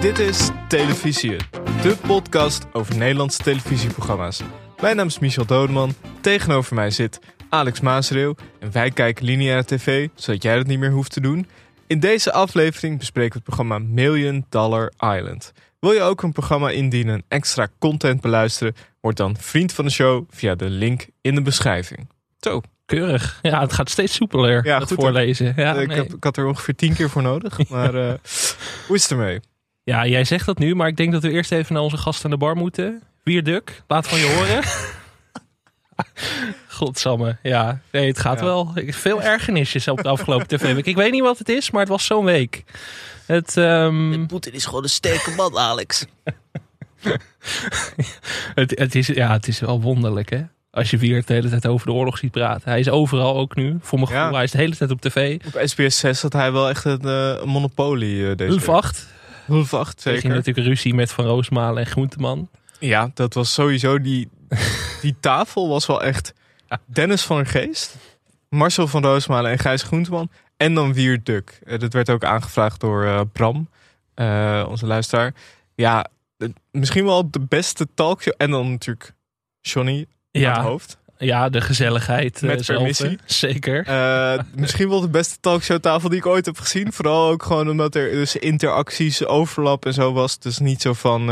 Dit is Televisie, de podcast over Nederlandse televisieprogramma's. Mijn naam is Michel Dodeman, tegenover mij zit Alex Maasreeuw en wij kijken lineaire tv, zodat jij dat niet meer hoeft te doen. In deze aflevering bespreken we het programma Million Dollar Island. Wil je ook een programma indienen en extra content beluisteren? Word dan vriend van de show via de link in de beschrijving. Zo, Keurig. Ja, het gaat steeds soepeler, Ja, goed, hè? voorlezen. Ja, ik, nee. heb, ik had er ongeveer tien keer voor nodig, maar eh, hoe is het ermee? Ja, jij zegt dat nu, maar ik denk dat we eerst even naar onze gast aan de bar moeten. Wierduk, laat van je horen. Godsamme, ja. Nee, het gaat Ja. wel. Ik- Veel ergernisjes op de afgelopen tv-week. Ik weet niet wat het is, maar het was zo'n week. Het, ehm, Poetin is gewoon een sterke man, Alex. het, het, is, ja, het is wel wonderlijk, hè? Als je Wierd de hele tijd over de oorlog ziet praten. Hij is overal ook nu. Voor mijn Ja. gevoel, hij is de hele tijd op tv. Op SBS 6 had hij wel echt een, eh, monopolie eh, deze Hulf week. 8. Hulf 8, Er ging zeker. natuurlijk ruzie met Van Roosmalen en Groenteman. Ja, dat was sowieso die, die tafel was wel echt Dennis van Geest, Marcel van Roosmalen en Gijs Groenteman. En dan Wiert Duk. Eh, dat werd ook aangevraagd door eh, Bram, eh, onze luisteraar. Ja, misschien wel de beste talkshow. En dan natuurlijk Johnny aan het hoofd. Ja, de gezelligheid. eh, Met zelf, permissie. Zeker. Eh, misschien wel de beste talkshowtafel die ik ooit heb gezien. Vooral ook gewoon omdat er dus interacties, overlap en zo was. Dus niet zo van...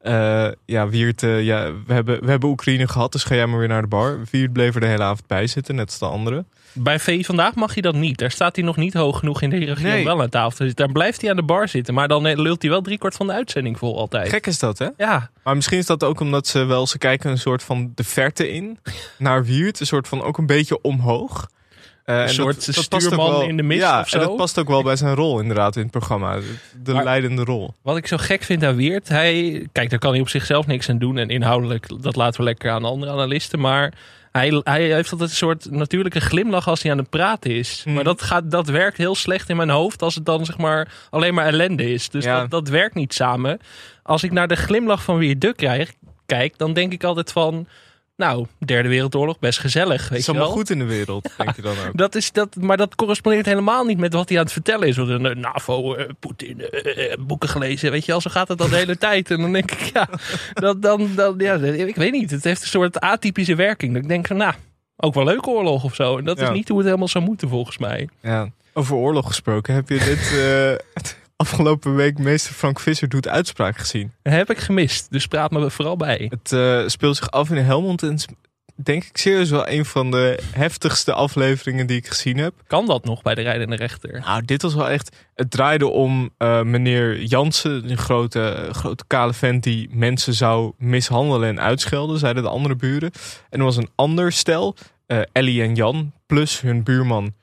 eh ja, Wiert, ja, we hebben, we hebben Oekraïne gehad, dus ga jij maar weer naar de bar. Wiert bleef er de hele avond bij zitten, net als de anderen. Bij VI vandaag mag hij dat niet. Daar staat hij nog niet hoog genoeg in de hiërarchie Nee. om wel aan tafel te zitten. Daar blijft hij aan de bar zitten. Maar dan lult hij wel driekwart van de uitzending vol altijd. Gek is dat, hè? Ja, Maar misschien is dat ook omdat ze wel, ze kijken een soort van de verte in naar Wiert. Een soort van ook een beetje omhoog. Eh, en soort stuurman in de mist ja, of zo. en dat past ook wel bij zijn rol inderdaad in het programma. De, de Maar- leidende rol. wat ik zo gek vind aan Weert. Hij, kijk, daar kan hij op zichzelf niks aan doen. En inhoudelijk, dat laten we lekker aan andere analisten. Maar hij, hij heeft altijd een soort natuurlijke glimlach als hij aan het praten is. Hmm. Maar dat, gaat, dat werkt heel slecht in mijn hoofd als het dan zeg maar alleen maar ellende is. Dus Ja. dat, dat werkt niet samen. Als ik naar de glimlach van Weert Duk krijg, kijk, dan denk ik altijd van... Nou, derde wereldoorlog, best gezellig, Het weet is allemaal wel. goed in de wereld, denk je dan ook. Dat is dat, maar dat correspondeert helemaal niet met wat hij aan het vertellen is. Een NAVO, eh, Poetin, eh, eh, boeken gelezen, weet je wel. Zo gaat het dan de hele tijd. En dan denk ik, ja, dat, dan, dan, ja, ik weet niet. Het heeft een soort atypische werking. Dat ik denk van, nou, ook wel leuke oorlog of zo. En dat Ja. is niet hoe het helemaal zou moeten volgens mij. Ja. Over oorlog gesproken, heb je dit afgelopen week meester Frank Visser doet uitspraak gezien? Dat heb ik gemist. Dus praat me vooral bij. Het eh, speelt zich af in Helmond en denk ik serieus wel een van de heftigste afleveringen die ik gezien heb. Kan dat nog bij de rijdende rechter? Nou, dit was wel echt. Het draaide om eh, meneer Jansen, een grote, grote kale vent die mensen zou mishandelen en uitschelden, zeiden de andere buren. En er was een ander stel, eh, Ellie en Jan, plus hun buurman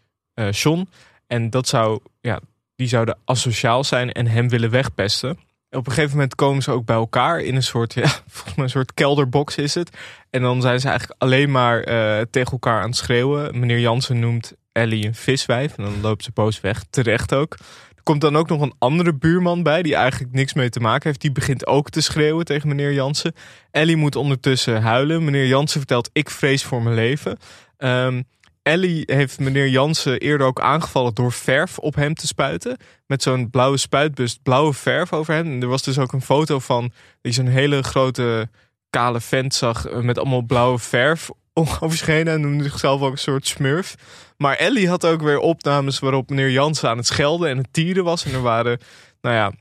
John. En dat zou, ja, die zouden asociaal zijn en hem willen wegpesten. Op een gegeven moment komen ze ook bij elkaar in een soort, ja, volgens een soort kelderbox is het. En dan zijn ze eigenlijk alleen maar eh, tegen elkaar aan het schreeuwen. Meneer Jansen noemt Ellie een viswijf en dan loopt ze boos weg. Terecht ook. Er komt dan ook nog een andere buurman bij die eigenlijk niks mee te maken heeft. Die begint ook te schreeuwen tegen meneer Jansen. Ellie moet ondertussen huilen. Meneer Jansen vertelt ik vrees voor mijn leven. Ehm, Ellie heeft meneer Jansen eerder ook aangevallen door verf op hem te spuiten. Met zo'n blauwe spuitbus, blauwe verf over hem. En er was dus ook een foto van die zo'n hele grote kale vent zag eh, met allemaal blauwe verf over zich heen. En noemde zichzelf ook een soort smurf. Maar Ellie had ook weer opnames waarop meneer Jansen aan het schelden en het tieren was. En er waren, nou ja,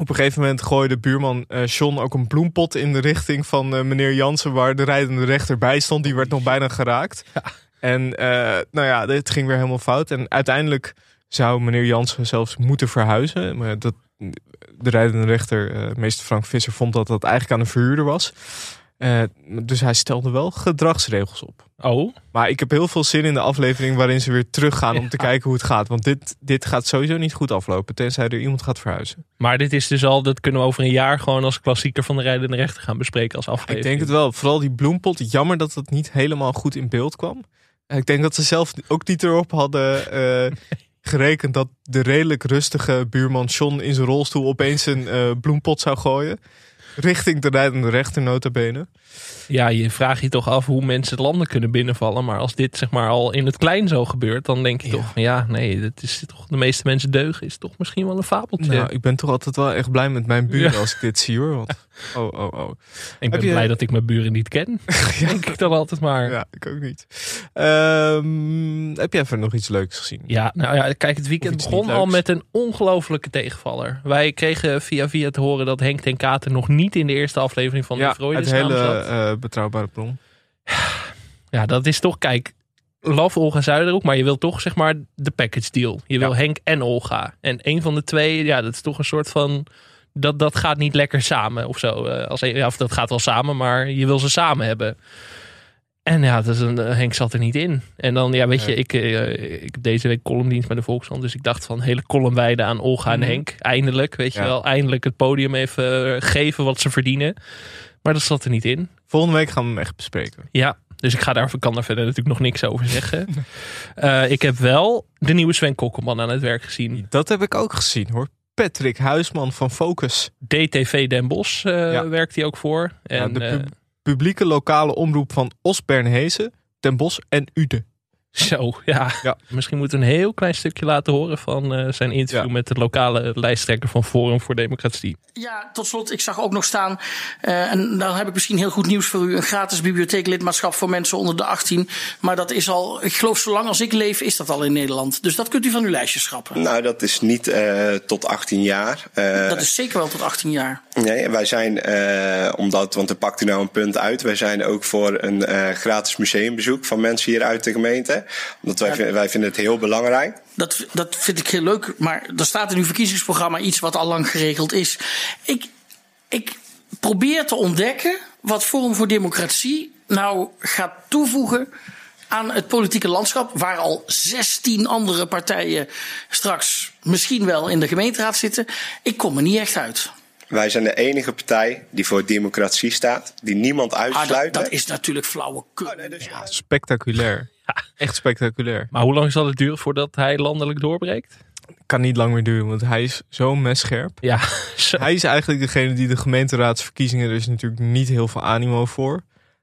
op een gegeven moment gooide buurman eh John ook een bloempot in de richting van eh, meneer Jansen, waar de rijdende rechter bij stond. Die werd nog bijna geraakt. En eh, nou ja, dit ging weer helemaal fout. En uiteindelijk zou meneer Jansen zelfs moeten verhuizen. Maar dat, de rijdende rechter, eh, meester Frank Visser, vond dat dat eigenlijk aan een verhuurder was. Eh, dus hij stelde wel gedragsregels op. Oh, Maar ik heb heel veel zin in de aflevering waarin ze weer teruggaan om te kijken hoe het gaat. Want dit, dit gaat sowieso niet goed aflopen, tenzij er iemand gaat verhuizen. maar dit is dus al, dat kunnen we over een jaar gewoon als klassieker van de rijdende rechter gaan bespreken als aflevering. Ik denk het wel. Vooral die bloempot. Jammer dat het niet helemaal goed in beeld kwam. Ik denk dat ze zelf ook niet erop hadden eh, gerekend dat de redelijk rustige buurman John in zijn rolstoel opeens een eh, bloempot zou gooien. Richting de rijdende rechter nota bene. Ja, je vraagt je toch af hoe mensen landen kunnen binnenvallen. Maar als dit zeg maar al in het klein zo gebeurt, dan denk je Ja. toch ja, nee, dat is toch de meeste mensen deugen is toch misschien wel een fabeltje. Nou, ik ben toch altijd wel echt blij met mijn buren Ja. als ik dit zie hoor. Want, oh, oh, oh. ik ben je- blij dat ik mijn buren niet ken. Denk ik dan altijd maar. Ja. Ja, ik ook niet. Ehm, heb jij verder nog iets leuks gezien? nou ja, kijk, het weekend begon al met een ongelofelijke tegenvaller. Wij kregen via via te horen dat Henk ten Katen nog niet in de eerste aflevering van de ja Freud het hele eh, betrouwbare bron. Ja, dat is toch, kijk, love Olga Zuiderhoek, maar je wil toch zeg maar de package deal. Je wil Ja. Henk en Olga. En een van de twee, ja, dat is toch een soort van, dat, dat gaat niet lekker samen of zo. Eh, Als, ja, of dat gaat wel samen, maar je wil ze samen hebben. En ja, dat is een, eh, Henk zat er niet in. En dan, ja, weet je, ik, eh, ik heb deze week columndienst bij de Volkskrant. Dus ik dacht van hele column wijden aan Olga Mhm. en Henk. Eindelijk, weet je Ja. wel. Eindelijk het podium even eh, geven wat ze verdienen. Maar dat zat er niet in. Volgende week gaan we hem echt bespreken. Ja, dus ik ga daar, kan daar verder natuurlijk nog niks over zeggen. Eh, ik heb wel de nieuwe Sven Kokkelman aan het werk gezien. Dat heb ik ook gezien hoor. Patrick Huisman van Focus. DTV Den Bosch Ja. werkt hij ook voor. Ja, En, de eh, pub- publieke lokale omroep van Osbernhezen, Den Bosch en Ude. Zo, ja. Ja. Misschien moeten we een heel klein stukje laten horen van eh, zijn interview Ja. met de lokale lijsttrekker van Forum voor Democratie. Ja, tot slot, ik zag ook nog staan, eh, en dan heb ik misschien heel goed nieuws voor u, een gratis bibliotheeklidmaatschap voor mensen onder de 18. Maar dat is al, ik geloof zolang als ik leef, is dat al in Nederland. Dus dat kunt u van uw lijstje schrappen. Nou, dat is niet eh, tot 18 jaar. Eh, Dat is zeker wel tot 18 jaar. Nee, wij zijn, eh, omdat, want er pakt u nou een punt uit. Wij zijn ook voor een eh, gratis museumbezoek van mensen hier uit de gemeente. Omdat wij, Ja. wij vinden het heel belangrijk. Dat, dat vind ik heel leuk, maar er staat in uw verkiezingsprogramma iets wat al lang geregeld is. Ik, ik probeer te ontdekken wat Forum voor Democratie nou gaat toevoegen aan het politieke landschap, waar al 16 andere partijen straks misschien wel in de gemeenteraad zitten. Ik kom er niet echt uit. Wij zijn de enige partij die voor democratie staat. Die niemand Ah, dat, uitsluit. dat is natuurlijk flauwekul. Oh, nee, dus- Spectaculair. Echt spectaculair. Maar hoe lang zal het duren voordat hij landelijk doorbreekt? Kan niet lang meer duren, want hij is zo messcherp. Ja, zo. Hij is eigenlijk degene die de gemeenteraadsverkiezingen, er is natuurlijk niet heel veel animo voor.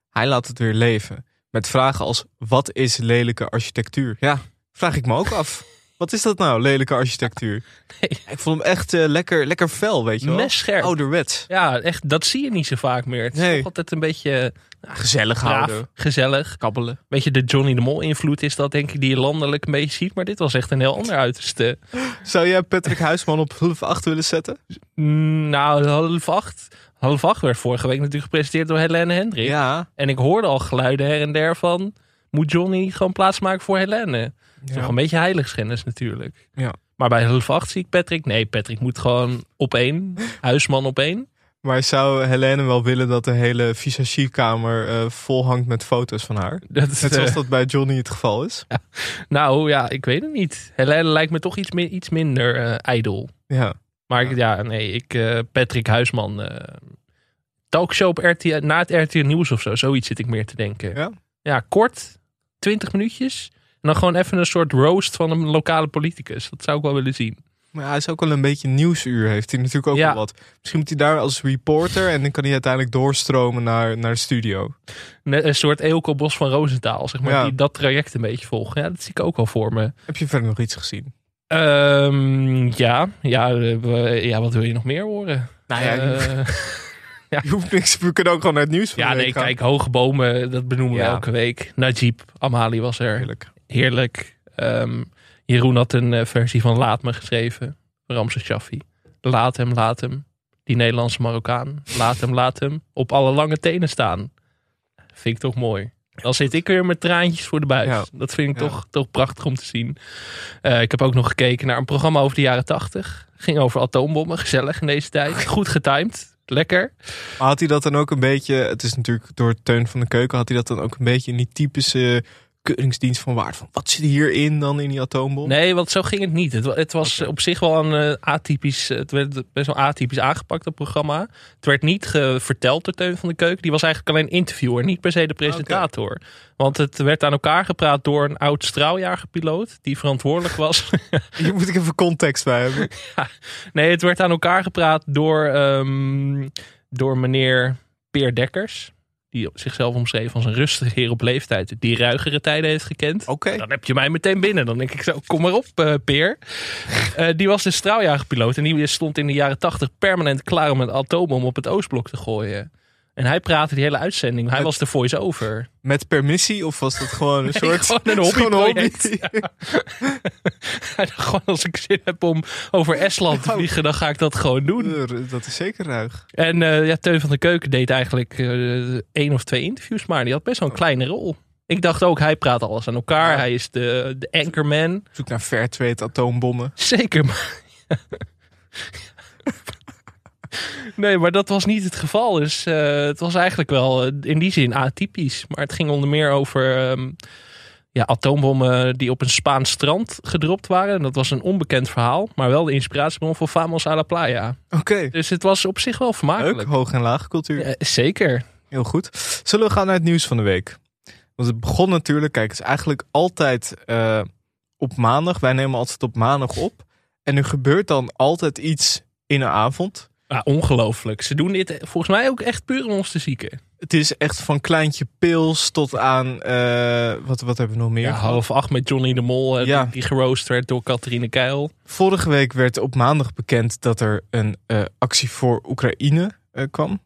Hij laat het weer leven. Met vragen als, wat is lelijke architectuur? Ja, vraag ik me ook af. Wat is dat nou, lelijke architectuur? Nee. Ik vond hem echt eh, lekker, lekker fel, weet je wel. Messcherp. Ouderwets. Ja, echt, dat zie je niet zo vaak meer. Het is Nee. altijd een beetje Gezellig braaf, houden. gezellig. Kabbelen. Weet je, de Johnny de Mol invloed is dat denk ik die je landelijk een beetje ziet. Maar dit was echt een heel ander uiterste. Zou jij Patrick Huisman op half acht willen zetten? Mm, Nou, half acht. Half acht werd vorige week natuurlijk gepresenteerd door Helene Hendrik. Ja. En ik hoorde al geluiden her en der van... Moet Johnny gewoon plaatsmaken voor Helene? Dat is nog een beetje heiligschennis natuurlijk. Ja. Maar bij half acht zie ik Patrick. Nee, Patrick moet gewoon op één. Huisman op één. Maar zou Helene wel willen dat de hele visagierkamer eh vol hangt met foto's van haar? Dat is, Net zoals eh, dat bij Johnny het geval is. nou ja, ik weet het niet. Helene lijkt me toch iets, mi- iets minder ijdel. Ja. Maar ik- ja, nee, ik, Patrick Huisman. talkshow op RTL, na het RTL Nieuws of zo. Zoiets zit ik meer te denken. Ja? Ja, kort. 20 minuutjes. En dan gewoon even een soort roast van een lokale politicus. Dat zou ik wel willen zien. Maar hij is ook wel een beetje nieuwsuur, heeft hij natuurlijk ook Ja. wel wat. Misschien moet hij daar als reporter en dan kan hij uiteindelijk doorstromen naar, naar de studio. Net Een soort Eelco Bos van Roosentaal, zeg maar. Ja. Die dat traject een beetje volgen. Ja, dat zie ik ook wel voor me. Heb je verder nog iets gezien? Ehm, ja, ja, eh, ja, wat wil je nog meer horen? Nou ja, Eh, Je hoeft niks, we kunnen ook gewoon naar het nieuws van ja, nee, gaan. kijk, hoge bomen, dat benoemen we elke week. Najib Amali was er. Heerlijk. Heerlijk. Ehm, Jeroen had een eh, versie van Laat Me geschreven. Ramses Shaffi. Laat hem, laat hem. Die Nederlandse Marokkaan. Laat hem, laat hem. Op alle lange tenen staan. Vind ik toch mooi. Dan zit ik weer met traantjes voor de buis. Ja. Dat vind ik Ja. toch, toch prachtig om te zien. Eh, ik heb ook nog gekeken naar een programma over de jaren tachtig. Ging over atoombommen. Gezellig in deze tijd. Goed getimed. Lekker. Maar had hij dat dan ook een beetje, het is natuurlijk door Teun van de Keuken, had hij dat dan ook een beetje in die typische keuringsdienst van waard? Van wat zit hierin dan in die atoombom? Nee, want zo ging het niet. Het, het was op zich wel een eh, atypisch. Het werd best wel atypisch aangepakt, dat programma. Het werd niet verteld door Teun van de Keuken. Die was eigenlijk alleen interviewer, niet per se de presentator. Want het werd aan elkaar gepraat door een oud straaljagerpiloot. Die verantwoordelijk was. Hier moet ik even context bij hebben. nee, het werd aan elkaar gepraat door. ehm, door meneer Peer Dekkers. Die zichzelf omschreef als een rustige heer op leeftijd. Die ruigere tijden heeft gekend. Oké. Dan heb je mij meteen binnen. Dan denk ik zo, kom maar op, eh, Peer. Eh, die was de straaljagerpiloot. En die stond in de jaren tachtig permanent klaar om een atoombom op het Oostblok te gooien. En hij praatte die hele uitzending. Hij was de voice-over. Met permissie of was dat gewoon een Nee, soort... gewoon een is gewoon hobbyproject. Ja. Hij dacht gewoon, als ik zin heb om over Estland te vliegen, dan ga ik dat gewoon doen. Dat is zeker ruig. En eh, ja, Teun van der Keuken deed eigenlijk eh, één of twee interviews, maar die had best wel een kleine rol. Ik dacht ook, hij praat alles aan elkaar. Ja. Hij is de, de anchorman. Zoek naar Fairtrade atoombommen. Zeker, maar... nee, maar dat was niet het geval. Dus eh, het was eigenlijk wel eh, in die zin atypisch. Maar het ging onder meer over ehm, ja, atoombommen die op een Spaans strand gedropt waren. En dat was een onbekend verhaal, maar wel de inspiratiebron voor Famos a la Playa. Oké. Dus het was op zich wel Leuk. vermakelijk. Hoog en laag cultuur. Eh, zeker. Heel goed. Zullen we gaan naar het nieuws van de week? Want het begon natuurlijk, kijk, het is eigenlijk altijd op maandag. Wij nemen altijd op maandag op. En er gebeurt dan altijd iets in de avond. Ja, ongelooflijk. Ze doen dit volgens mij ook echt puur om ons te zieken. Het is echt van kleintje pils tot aan, eh, wat, wat hebben we nog meer? Ja, half acht met Johnny de Mol, eh, Ja. die, geroost werd door Catharine Keil. Vorige week werd op maandag bekend dat er een eh, actie voor Oekraïne kwam.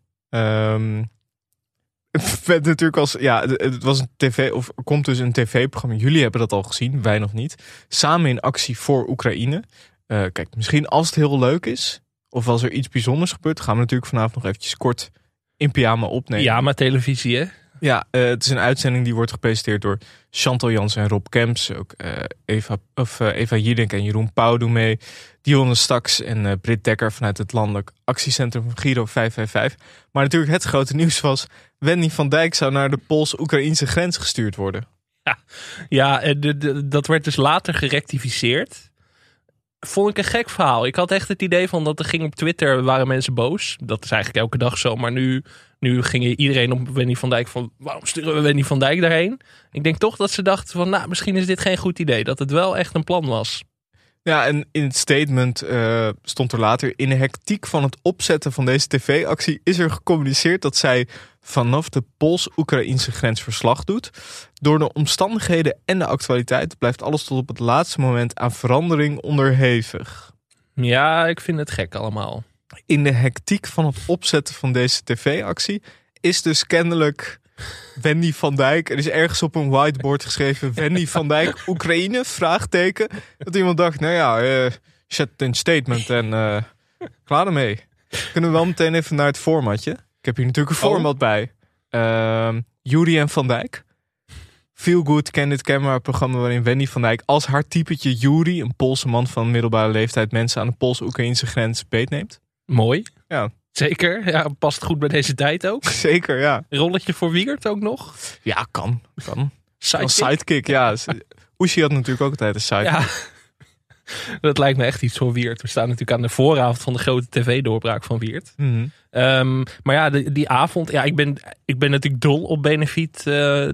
Het werd natuurlijk als, ja, het- was een tv, of komt dus een tv-programma. Jullie hebben dat al gezien, wij nog niet. Samen in actie voor Oekraïne. Kijk, misschien als het heel leuk is, of als er iets bijzonders gebeurt, gaan we natuurlijk vanavond nog eventjes kort in pyjama opnemen. Ja, maar televisie hè? Ja, eh, het is een uitzending die wordt gepresenteerd door Chantal Jans en Rob Kemps. Ook eh, Eva, of, eh, Eva Jiddink en Jeroen Pauw doen mee. Dionne Staks en Britt Dekker vanuit het landelijk actiecentrum van Giro 555. Maar natuurlijk het grote nieuws was... Wendy van Dijk zou naar de Pools-Oekraïnse grens gestuurd worden. Ja, en de, de- dat werd dus later gerectificeerd. Vond ik een gek verhaal. Ik had echt het idee van dat er ging op Twitter, waren mensen boos. Dat is eigenlijk elke dag zo. Maar nu, nu ging iedereen op Wendy van Dijk van, waarom sturen we Wendy van Dijk daarheen? Ik denk toch dat ze dachten van, nou, misschien is dit geen goed idee. Dat het wel echt een plan was. Ja, en in het statement eh, stond er later... in de hectiek van het opzetten van deze tv-actie... is er gecommuniceerd dat zij vanaf de Pools-Oekraïnse grens verslag doet. Door de omstandigheden en de actualiteit... blijft alles tot op het laatste moment aan verandering onderhevig. Ja, ik vind het gek allemaal. In de hectiek van het opzetten van deze tv-actie... is dus kennelijk... Wendy van Dijk. Er is ergens op een whiteboard geschreven... Wendy van Dijk, Oekraïne? Vraagteken. Dat iemand dacht, nou ja, eh zet een statement en eh, klaar ermee. Kunnen we wel meteen even naar het formatje. Ik heb hier natuurlijk een Oh. format bij. Ehm Jury en Van Dijk. Feel Good Candid Camera programma waarin Wendy van Dijk als haar typetje Jury, een Poolse man van middelbare leeftijd, mensen aan de Pools-Oekraïnse grens beetneemt. Mooi. Ja. Zeker. Ja, past goed bij deze tijd ook. Zeker, ja. Rolletje voor Wiegert ook nog. Ja, kan. kan. Sidekick. Als sidekick, ja. Oeshi had natuurlijk ook altijd een sidekick. Ja. Dat lijkt me echt iets voor Wiert. We staan natuurlijk aan de vooravond van de grote tv-doorbraak van Wiert. Mhm. Ehm, maar ja, die avond. Ja, ik ben, ik ben natuurlijk dol op benefiet. eh,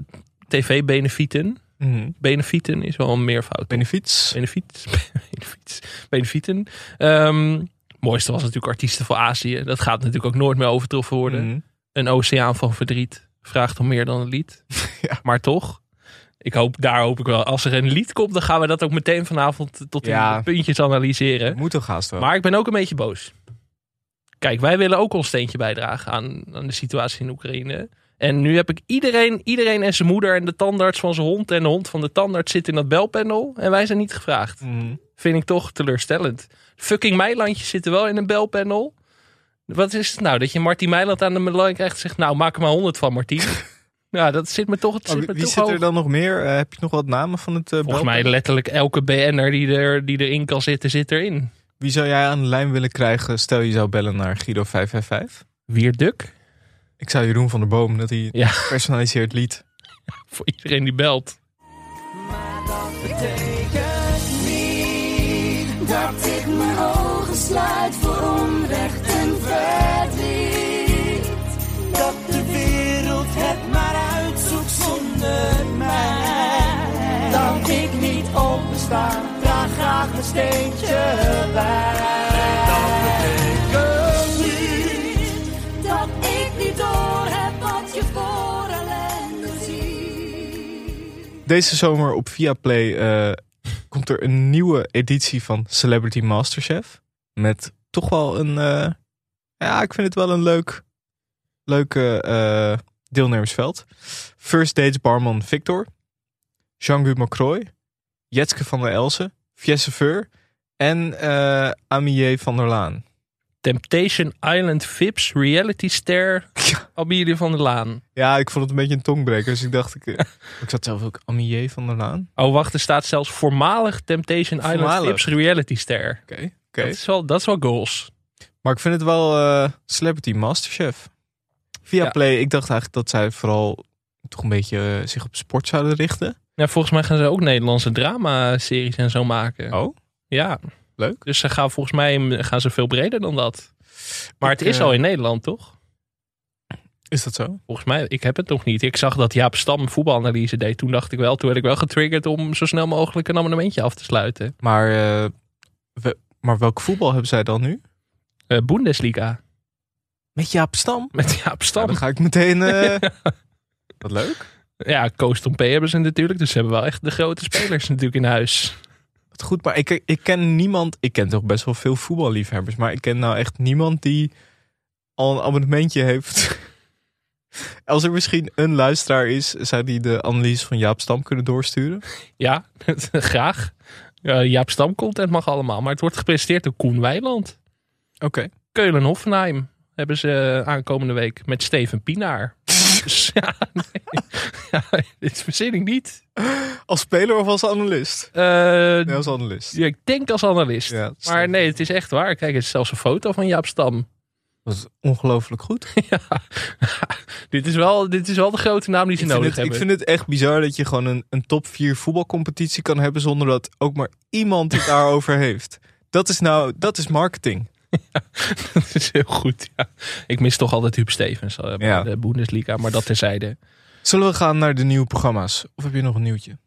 TV-benefieten. Mhm. Benefieten is wel een meervoud. Benefiets. Benefiet. Benefiet. Benefieten. Ehm, mooiste was natuurlijk Artiesten voor Azië. Dat gaat natuurlijk ook nooit meer overtroffen worden. Mhm. Een oceaan van verdriet vraagt om meer dan een lied. Ja. Maar toch, ik hoop, daar hoop ik wel. Als er een lied komt, dan gaan we dat ook meteen vanavond tot in Ja. puntjes analyseren. Moet toch haast wel. Maar ik ben ook een beetje boos. Kijk, wij willen ook ons steentje bijdragen aan, aan de situatie in Oekraïne. En nu heb ik iedereen, iedereen en zijn moeder en de tandarts van zijn hond en de hond van de tandarts zitten in dat belpanel. En wij zijn niet gevraagd. Mhm. Vind ik toch teleurstellend. Fucking Meilandjes zitten wel in een belpanel. Wat is het nou? Dat je Martin Meiland aan de melodie krijgt en zegt... Nou, maak er maar honderd van, Martin. ja, dat zit me toch, het Oh, zit wie me wie toch zit er hoog. dan nog meer? Eh, heb je nog wat namen van het eh, Volgens mij letterlijk elke BN'er die, er, die erin kan zitten, zit erin. Wie zou jij aan de lijn willen krijgen? Stel je zou bellen naar Guido 555. Wierduk. Ik zou Jeroen van der Boom, dat hij Ja. personaliseert lied. Voor iedereen die belt. besluit voor onrecht en verdriet. Dat de wereld het maar uitzoekt zonder mij. Dat ik niet opsta, draag graag een steentje bij. En dat betekent dat ik niet door heb wat je voor ellende ziet. Deze zomer op Viaplay. Uh komt er een nieuwe editie van Celebrity Masterchef. Met toch wel een... eh, ja, ik vind het wel een leuk, leuke eh, deelnemersveld. First Dates barman Victor. Jean-Guy Macroy. Jetske van der Elsen. Fiesse Veur. En eh Amier van der Laan. Temptation Island Vips reality ster Amelie van der Laan. Ja, ik vond het een beetje een tongbreker. Dus ik dacht, ik, ik zat zelf ook Amier van der Laan. Oh, wacht, er staat zelfs voormalig Temptation Island Voormalig. Vips reality ster. Oké, oké. Dat, is wel, dat is wel goals. Maar ik vind het wel eh, Celebrity Masterchef. Via Play, ik dacht eigenlijk dat zij vooral toch een beetje eh, zich op sport zouden richten. Ja, volgens mij gaan ze ook Nederlandse drama-series en zo maken. Oh, Ja, leuk. dus ze gaan volgens mij gaan ze veel breder dan dat. Maar Ik, het is eh, al in Nederland, toch? Is dat zo? Volgens mij, ik heb het nog niet. Ik zag dat Jaap Stam voetbalanalyse deed. Toen dacht ik wel, toen werd ik wel getriggerd om zo snel mogelijk een abonnementje af te sluiten. Maar, we- maar welk voetbal hebben zij dan nu? Eh Bundesliga. Met Jaap Stam? Met Jaap Stam. dan ga ik meteen... eh, Wat leuk. Ja, Koos Tompe hebben ze natuurlijk. Dus ze hebben wel echt de grote spelers natuurlijk in huis. Wat goed, maar ik, ik ken niemand... Ik ken toch best wel veel voetballiefhebbers. Maar ik ken nou echt niemand die al een abonnementje heeft. Als er misschien een luisteraar is, zou die de analyse van Jaap Stam kunnen doorsturen? Ja, graag. Ja, Jaap Stam content mag allemaal. Maar het wordt gepresenteerd door Koen Weiland. Oké. Keulen-Hoffenheim hebben ze aankomende week met Steven Pinaar. dus ja, nee. ja, dit verzin ik niet. Als speler of als analist? Eh, Nee, als analist. ja, ik denk als analist. Ja, maar nee, het is echt waar. Kijk, het is zelfs een foto van Jaap Stam. Dat is ongelooflijk goed. ja. dit, is wel, dit is wel de grote naam die ze Ik nodig het, ik hebben. vind het echt bizar dat je gewoon een, een top 4 voetbalcompetitie kan hebben zonder dat ook maar iemand het daarover heeft. Dat is nou, dat is marketing. dat is heel goed, ja. Ik mis toch altijd Huub Stevens eh, bij Ja. de Bundesliga, maar dat terzijde. Zullen we gaan naar de nieuwe programma's? Of heb je nog een nieuwtje?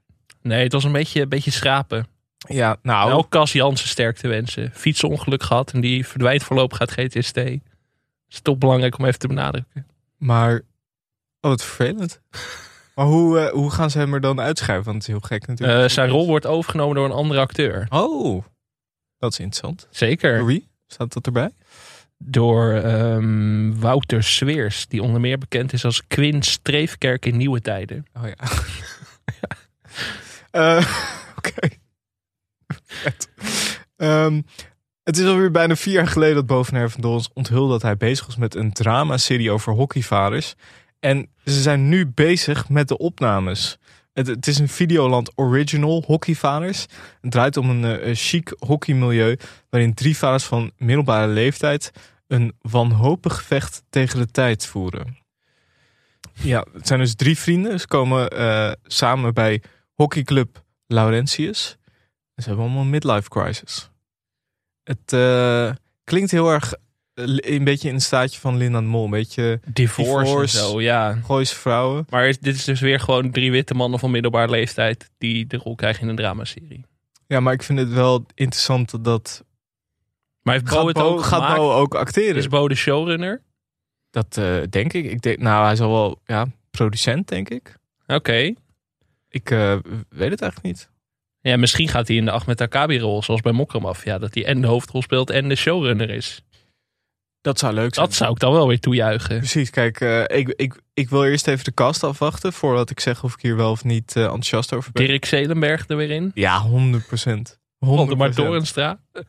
Nee, het was een beetje, een beetje schrapen. Ja, nou, Wel Cas Jansen sterkte wensen. Fietsenongeluk gehad en die verdwijnt voorlopig uit GTST. Is toch belangrijk om even te benadrukken. maar... Oh, wat vervelend. Maar hoe, eh, hoe gaan ze hem er dan uitschrijven? Want het is heel gek natuurlijk. Eh, zijn rol wordt overgenomen door een andere acteur. Oh, dat is interessant. Zeker. Door wie? Staat dat erbij? Door ehm, Wouter Sweers, die onder meer bekend is als Quinn Streefkerk in Nieuwe Tijden. Oh ja. Eh, Oké. Het is alweer bijna vier jaar geleden dat Bovenair van Dons onthulde dat hij bezig was met een dramaserie over hockeyvaders. En ze zijn nu bezig met de opnames. Het, is een Videoland original hockeyvaders. Het draait om een eh, chic hockeymilieu waarin drie vaders van middelbare leeftijd een wanhopig gevecht tegen de tijd voeren. Ja, het zijn dus drie vrienden. Ze komen eh, samen bij hockeyclub Laurentius. En ze hebben allemaal een midlife crisis. Het eh, klinkt heel erg eh, een beetje in het staatje van Linda de Mol. Een beetje Divorce, Divorce. en zo, ja. Gooise vrouwen. Maar is- dit is dus weer gewoon drie witte mannen van middelbare leeftijd die de rol krijgen in een dramaserie. Ja, maar ik vind het wel interessant dat... Maar heeft Bo Gaat het Bo, ook gaat? Bo ook acteren? Is Bo de showrunner? Dat eh, denk ik. ik denk, nou, hij zal wel ja, producent, denk ik. Oké. Ik weet het eigenlijk niet. Ja, misschien gaat hij in de Ahmed Akabi rol, zoals bij Mokromaf. Ja, dat hij en de hoofdrol speelt en de showrunner is. Dat zou leuk zijn. Dat zou ik dan wel weer toejuichen. Precies, kijk, eh, ik, ik, ik wil eerst even de cast afwachten voordat ik zeg of ik hier wel of niet eh, enthousiast over ben. Dirk Zelenberg er weer in. Ja, 100 procent. Waldemar Dorenstra. Het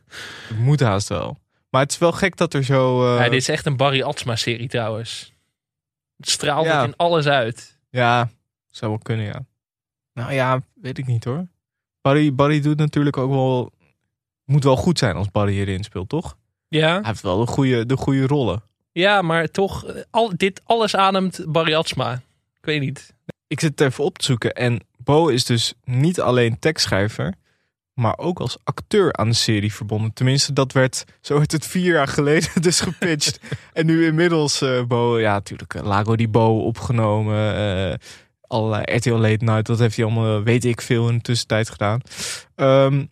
moet haast wel. Maar het is wel gek dat er zo... eh, Ja, dit is echt een Barry Atsma serie trouwens. Het straalt Ja. in alles uit. Ja, zou wel kunnen, ja. Nou ja, weet ik niet hoor. Barry, Barry doet natuurlijk ook wel... Moet wel goed zijn als Barry hierin speelt, toch? Ja, Hij heeft wel de goede, de goede rollen. ja maar toch, al, dit alles ademt Barry Atsma. Ik weet niet. Ik zit het even op te zoeken. En Bo is dus niet alleen tekstschrijver... maar ook als acteur aan de serie verbonden. Tenminste, dat werd, zo werd het vier jaar geleden dus gepitcht. en nu inmiddels eh, Bo... Ja, natuurlijk, eh, Lago di Bo opgenomen... eh allerlei RTL Late Night, dat heeft hij allemaal, eh, weet ik veel, in de tussentijd gedaan. Ehm,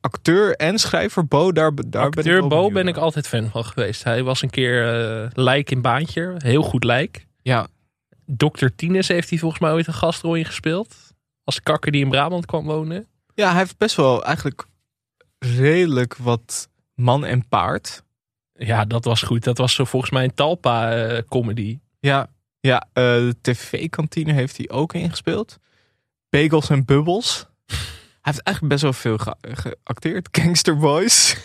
acteur en schrijver Bo, daar, daar ben ik Acteur Bo ben naar. ik altijd fan van geweest. Hij was een keer eh lijk in Baantje. Heel goed lijk. Ja, Dr. Tines heeft hij volgens mij ooit een gastrol in gespeeld. Als kakker die in Brabant kwam wonen. Ja, hij heeft best wel eigenlijk redelijk wat man en paard. Ja, dat was goed. Dat was zo volgens mij een Talpa-comedy. Ja, ja eh, de tv-kantine heeft hij ook ingespeeld. Bagels en Bubbles. hij heeft eigenlijk best wel veel ge- geacteerd. Gangster Boys.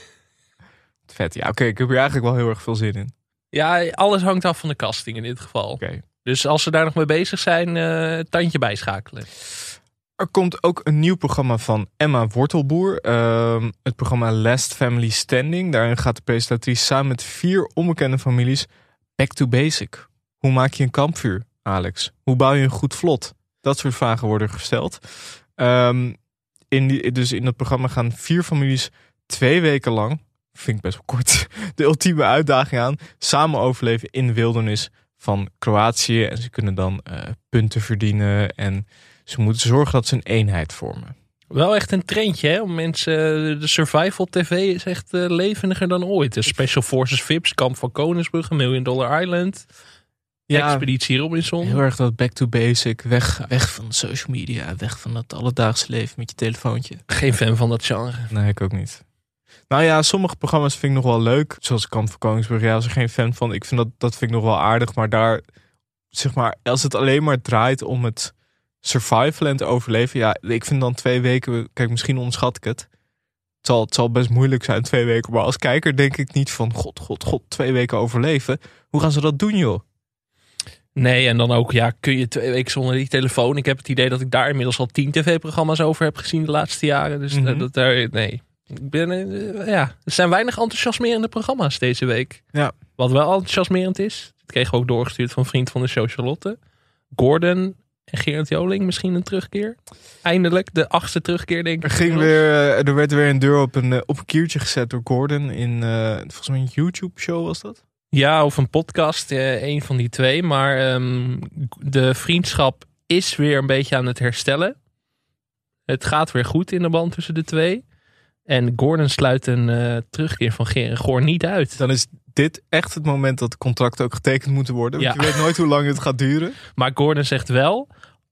Vet, ja oké, ik heb hier eigenlijk wel heel erg veel zin in. ja, alles hangt af van de casting in dit geval. Oké. Dus als ze daar nog mee bezig zijn, eh tandje bijschakelen. Er komt ook een nieuw programma van Emma Wortelboer. Ehm, het programma Last Family Standing. Daarin gaat de presentatrice samen met vier onbekende families back to basic. Hoe maak je een kampvuur, Alex? Hoe bouw je een goed vlot? Dat soort vragen worden gesteld. Ehm, in die, dus in dat programma gaan vier families twee weken lang, vind ik best wel kort, de ultieme uitdaging aan. Samen overleven in de wildernis van Kroatië. En ze kunnen dan eh, punten verdienen en ze moeten zorgen dat ze een eenheid vormen. Wel echt een trendje, hè? Om mensen, de survival tv is echt eh, levendiger dan ooit. De Special Forces Vips, Kamp van Koningsbrugge, Million Dollar Island, Expeditie Robinson. heel erg dat back to basic. Weg, weg van social media, weg van het alledaagse leven met je telefoontje. Geen fan van dat genre. Nee, ik ook niet. Nou ja, sommige programma's vind ik nog wel leuk. Zoals Kamp van Koningsbrug. Ja, als er geen fan van. Ik vind dat, dat vind ik nog wel aardig. Maar daar, zeg maar, als het alleen maar draait om het survival en te overleven. Ja, ik vind dan twee weken, kijk, misschien onderschat ik het. Het zal, het zal best moeilijk zijn, twee weken. Maar als kijker denk ik niet van, god, god, god, twee weken overleven. Hoe gaan ze dat doen, joh? Nee, en dan ook, ja, kun je twee weken zonder die telefoon? Ik heb het idee dat ik daar inmiddels al tien tv-programma's over heb gezien de laatste jaren. Dus Mhm. eh, dat daar, nee. Ik ben, eh, ja, er zijn weinig enthousiasmerende programma's deze week. Ja. Wat wel enthousiasmerend is, dat kregen we ook doorgestuurd van vriend van de show Charlotte. Gordon en Gerard Joling misschien een terugkeer. Eindelijk, de achtste terugkeer denk ik. Er, ging weer, eh, er werd weer een deur op een, op een kiertje gezet door Gordon in, volgens mij een YouTube-show was dat? Ja, of een podcast, eh, een van die twee. Maar ehm, de vriendschap is weer een beetje aan het herstellen. Het gaat weer goed in de band tussen de twee. En Gordon sluit een eh, terugkeer van Goor niet uit. Dan is dit echt het moment dat de contracten ook getekend moeten worden. Want Ja. je weet nooit hoe lang het gaat duren. Maar Gordon zegt wel,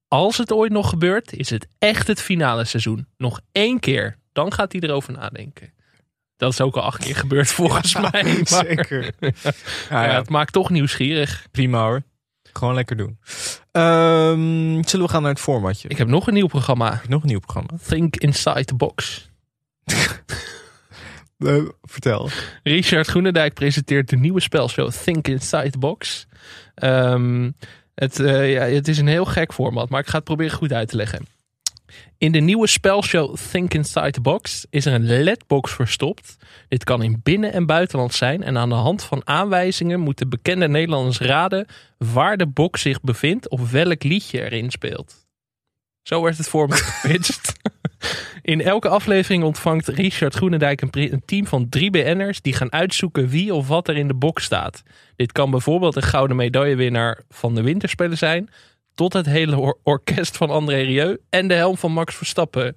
als het ooit nog gebeurt, is het echt het finale seizoen. Nog één keer, dan gaat hij erover nadenken. Dat is ook al acht keer gebeurd volgens mij. Maar, Zeker. Ja, ja, ja, het maakt toch nieuwsgierig. prima hoor. Gewoon lekker doen. Ehm, zullen we gaan naar het formatje? Ik heb nog een nieuw programma. heb nog een nieuw programma. Think Inside the Box. Eh, vertel. Richard Groenendijk presenteert de nieuwe spelshow Think Inside the Box. Ehm, het, ja, het is een heel gek format, maar ik ga het proberen goed uit te leggen. In de nieuwe spelshow Think Inside the Box is er een ledbox verstopt. Dit kan in binnen- en buitenland zijn. En aan de hand van aanwijzingen moeten bekende Nederlanders raden waar de box zich bevindt of welk liedje erin speelt. Zo werd het format gepitcht. In elke aflevering ontvangt Richard Groenendijk een team van drie BN'ers die gaan uitzoeken wie of wat er in de box staat. Dit kan bijvoorbeeld een gouden medaillewinnaar van de winterspelen zijn, tot het hele or- orkest van André Rieu en de helm van Max Verstappen.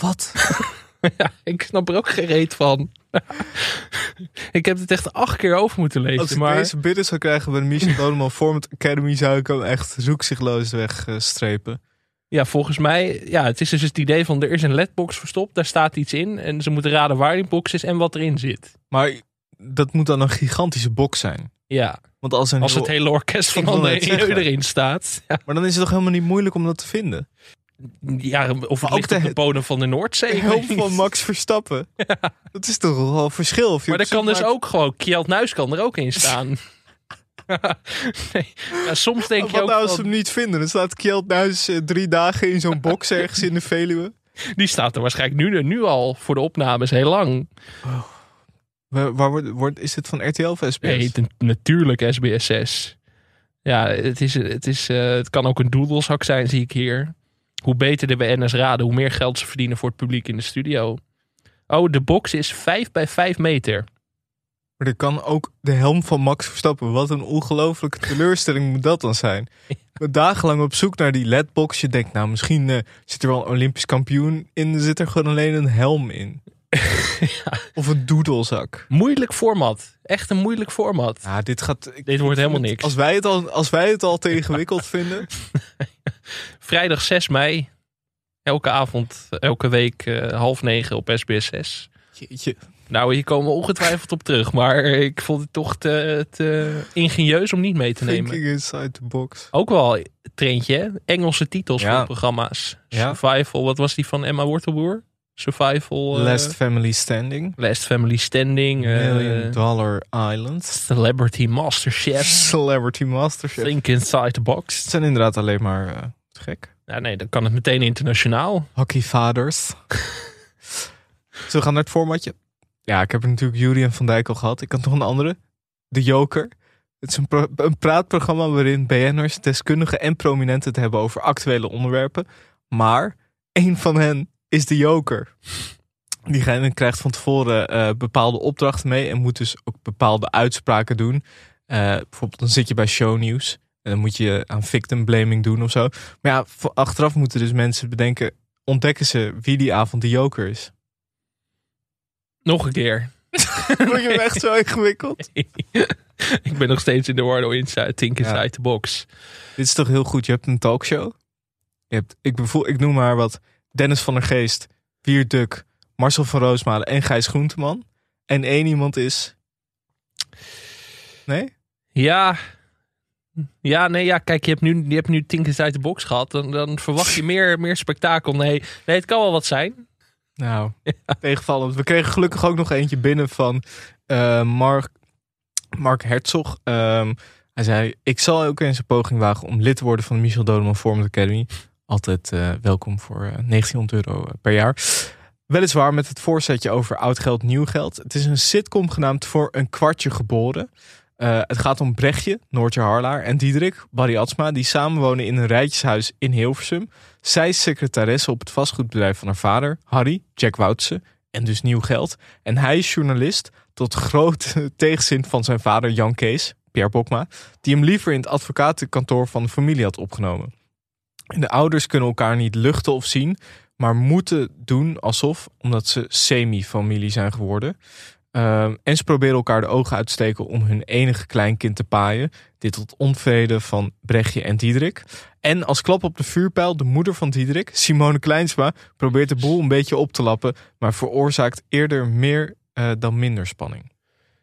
Wat? ja, ik snap er ook geen reet van. ik heb het echt acht keer over moeten lezen. Als ik maar deze binnen zou krijgen bij de Michel Doneman Format Academy... zou ik hem echt zoekzichtloos wegstrepen. ja, volgens mij, ja, het is dus het idee van er is een ledbox verstopt, daar staat iets in en ze moeten raden waar die box is en wat erin zit. Maar dat moet dan een gigantische box zijn. Ja, Want als, een als heel- het hele orkest van André erin staat. Ja. Maar dan is het toch helemaal niet moeilijk om dat te vinden? Ja, of het ligt op de- de bodem van de Noordzee. Niet. van Max Verstappen. Dat is toch wel een verschil. Je Maar er kan dus ook gewoon, Kjeld Nuis kan er ook in staan. nee. ja, soms denk je Wat ook, nou als ze van, hem niet vinden? Dan staat Kjeld Nuis eh, drie dagen in zo'n box ergens in de Veluwe. die staat er waarschijnlijk nu, nu al voor de opnames heel lang. Waar, waar wordt, wordt, is dit van RTL of SBS? Nee, het- natuurlijk SBS 6. Ja, het, is, het, is, eh, het kan ook een doedelzak zijn, zie ik hier. Hoe beter de BN'ers raden, hoe meer geld ze verdienen voor het publiek in de studio. Oh, de box is 5 bij 5 meter. Maar er kan ook de helm van Max Verstappen. Wat een ongelofelijke teleurstelling moet dat dan zijn. Dagenlang op zoek naar die ledbox. Je denkt, nou misschien eh, zit er wel een Olympisch kampioen in. Er zit er gewoon alleen een helm in. Of een doedelzak. Moeilijk format. Echt een moeilijk format. Ja, dit gaat... ik- Dit wordt helemaal niks. Als wij het al, als wij het al te ingewikkeld vinden. Vrijdag 6 mei. Elke avond, elke week eh, half negen op SBS 6. Jeetje. Nou, hier komen we ongetwijfeld op terug. Maar ik vond het toch te, te ingenieus om niet mee te nemen. Thinking inside the box. Ook wel een trendje, hè? Engelse titels Ja. voor programma's. Ja. Survival, wat was die van Emma Wortelboer? Survival. eh, Last Family Standing. Last Family Standing. eh, Million Dollar Island. Celebrity Masterchef. Celebrity Masterchef. Think Inside the Box. Het zijn inderdaad alleen maar eh, gek. Ja, nee, dan kan het meteen internationaal. Hockeyvaders. Zullen we gaan naar het formatje? Ja, ik heb er natuurlijk Jury en Van Dijk al gehad. Ik kan nog een andere. De Joker. Het is een, een praatprogramma waarin BN'ers, deskundigen en prominenten het hebben over actuele onderwerpen. Maar één van hen is de Joker. Diegene krijgt van tevoren eh, bepaalde opdrachten mee en moet dus ook bepaalde uitspraken doen. Eh, bijvoorbeeld dan zit je bij shownieuws en dan moet je aan victim blaming doen of zo. Maar ja, achteraf moeten dus mensen bedenken, ontdekken ze wie die avond de Joker is. Nog een keer. Word je hem echt zo ingewikkeld? ik ben nog steeds in de war door inside, Think Ja. Inside the Box. Dit is toch heel goed. Je hebt een talkshow. Je hebt, ik, bevoel, ik noem maar wat. Dennis van der Geest, Wiert Duk, Marcel van Roosmalen en Gijs Groenteman. En één iemand is... Nee? Ja. Ja, nee, ja, kijk, je hebt nu, je hebt nu Think Inside the Box gehad. Dan, dan verwacht je meer, meer spektakel. Nee, nee, het kan wel wat zijn. Nou, tegenvallend. We kregen gelukkig ook nog eentje binnen van eh, Mark, Mark Herzog. Ehm, hij zei, ik zal ook eens een poging wagen om lid te worden van de Michel Dodeman Format Academy. Altijd eh, welkom voor eh, 1900 euro per jaar. Weliswaar met het voorzetje over oud geld, nieuw geld. Het is een sitcom genaamd Voor een kwartje geboren. Eh, het gaat om Brechtje, Noortje Harlaar en Diederik, Barry Atsma, die samenwonen in een rijtjeshuis in Hilversum. Zij is secretaresse op het vastgoedbedrijf van haar vader, Harry, Jack Woutse, en dus nieuw geld. En hij is journalist, tot grote tegenzin van zijn vader Jan Kees, Pierre Bokma, die hem liever in het advocatenkantoor van de familie had opgenomen. De ouders kunnen elkaar niet luchten of zien, maar moeten doen alsof, omdat ze semi-familie zijn geworden. Ehm, en ze proberen elkaar de ogen uit te steken om hun enige kleinkind te paaien. Dit tot onvrede van Brechtje en Diederik. En als klap op de vuurpijl, de moeder van Diederik, Simone Kleinsma, probeert de boel een beetje op te lappen, maar veroorzaakt eerder meer eh, dan minder spanning.